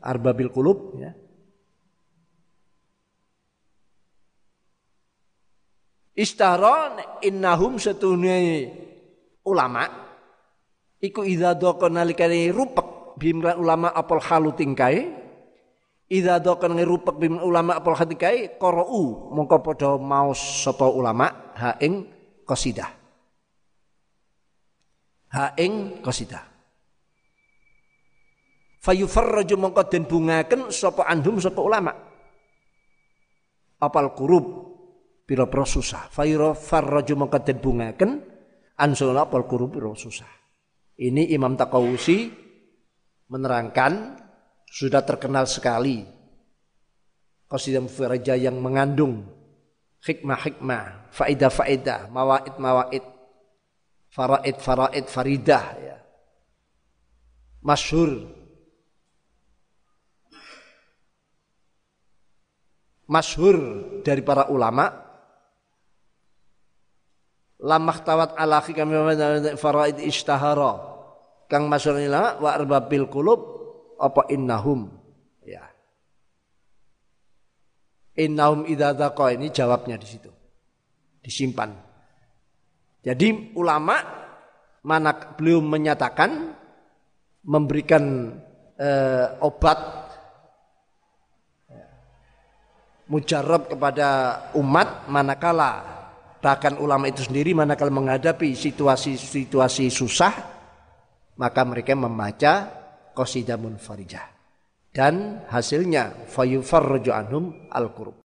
arbabil kulub ya. Istahra innahum setune ulama iku idza doko nalikane rupek bimra ulama apal halu tingkai idza doko ngerupek bim ulama apal halu tingkai qara'u mongko padha maos sapa ulama ha ing qasidah ha ing qasidah fayufarraju mongko den bungaken sapa andhum sapa ulama apal kurub pira-pira susah. Fayra farraju mongko den bungaken ansuna pol kuru pira susah. Ini Imam Takawusi menerangkan sudah terkenal sekali qasidah Firaja yang mengandung hikmah-hikmah, faedah-faedah, mawaid-mawaid, faraid-faraid faridah ya. Masyhur. Masyhur dari para ulama. Lamah tawat ala kami faraid ishtahara. Kang masyhurila wa arbabil qulub apa innahum? Ya. Innahum idza ini jawabnya di situ. Disimpan jadi ulama mana beliau menyatakan memberikan eh, obat mujarab kepada umat manakala bahkan ulama itu sendiri manakala menghadapi situasi-situasi susah maka mereka membaca qasidah munfarijah dan hasilnya fayufarraju anhum al-qurub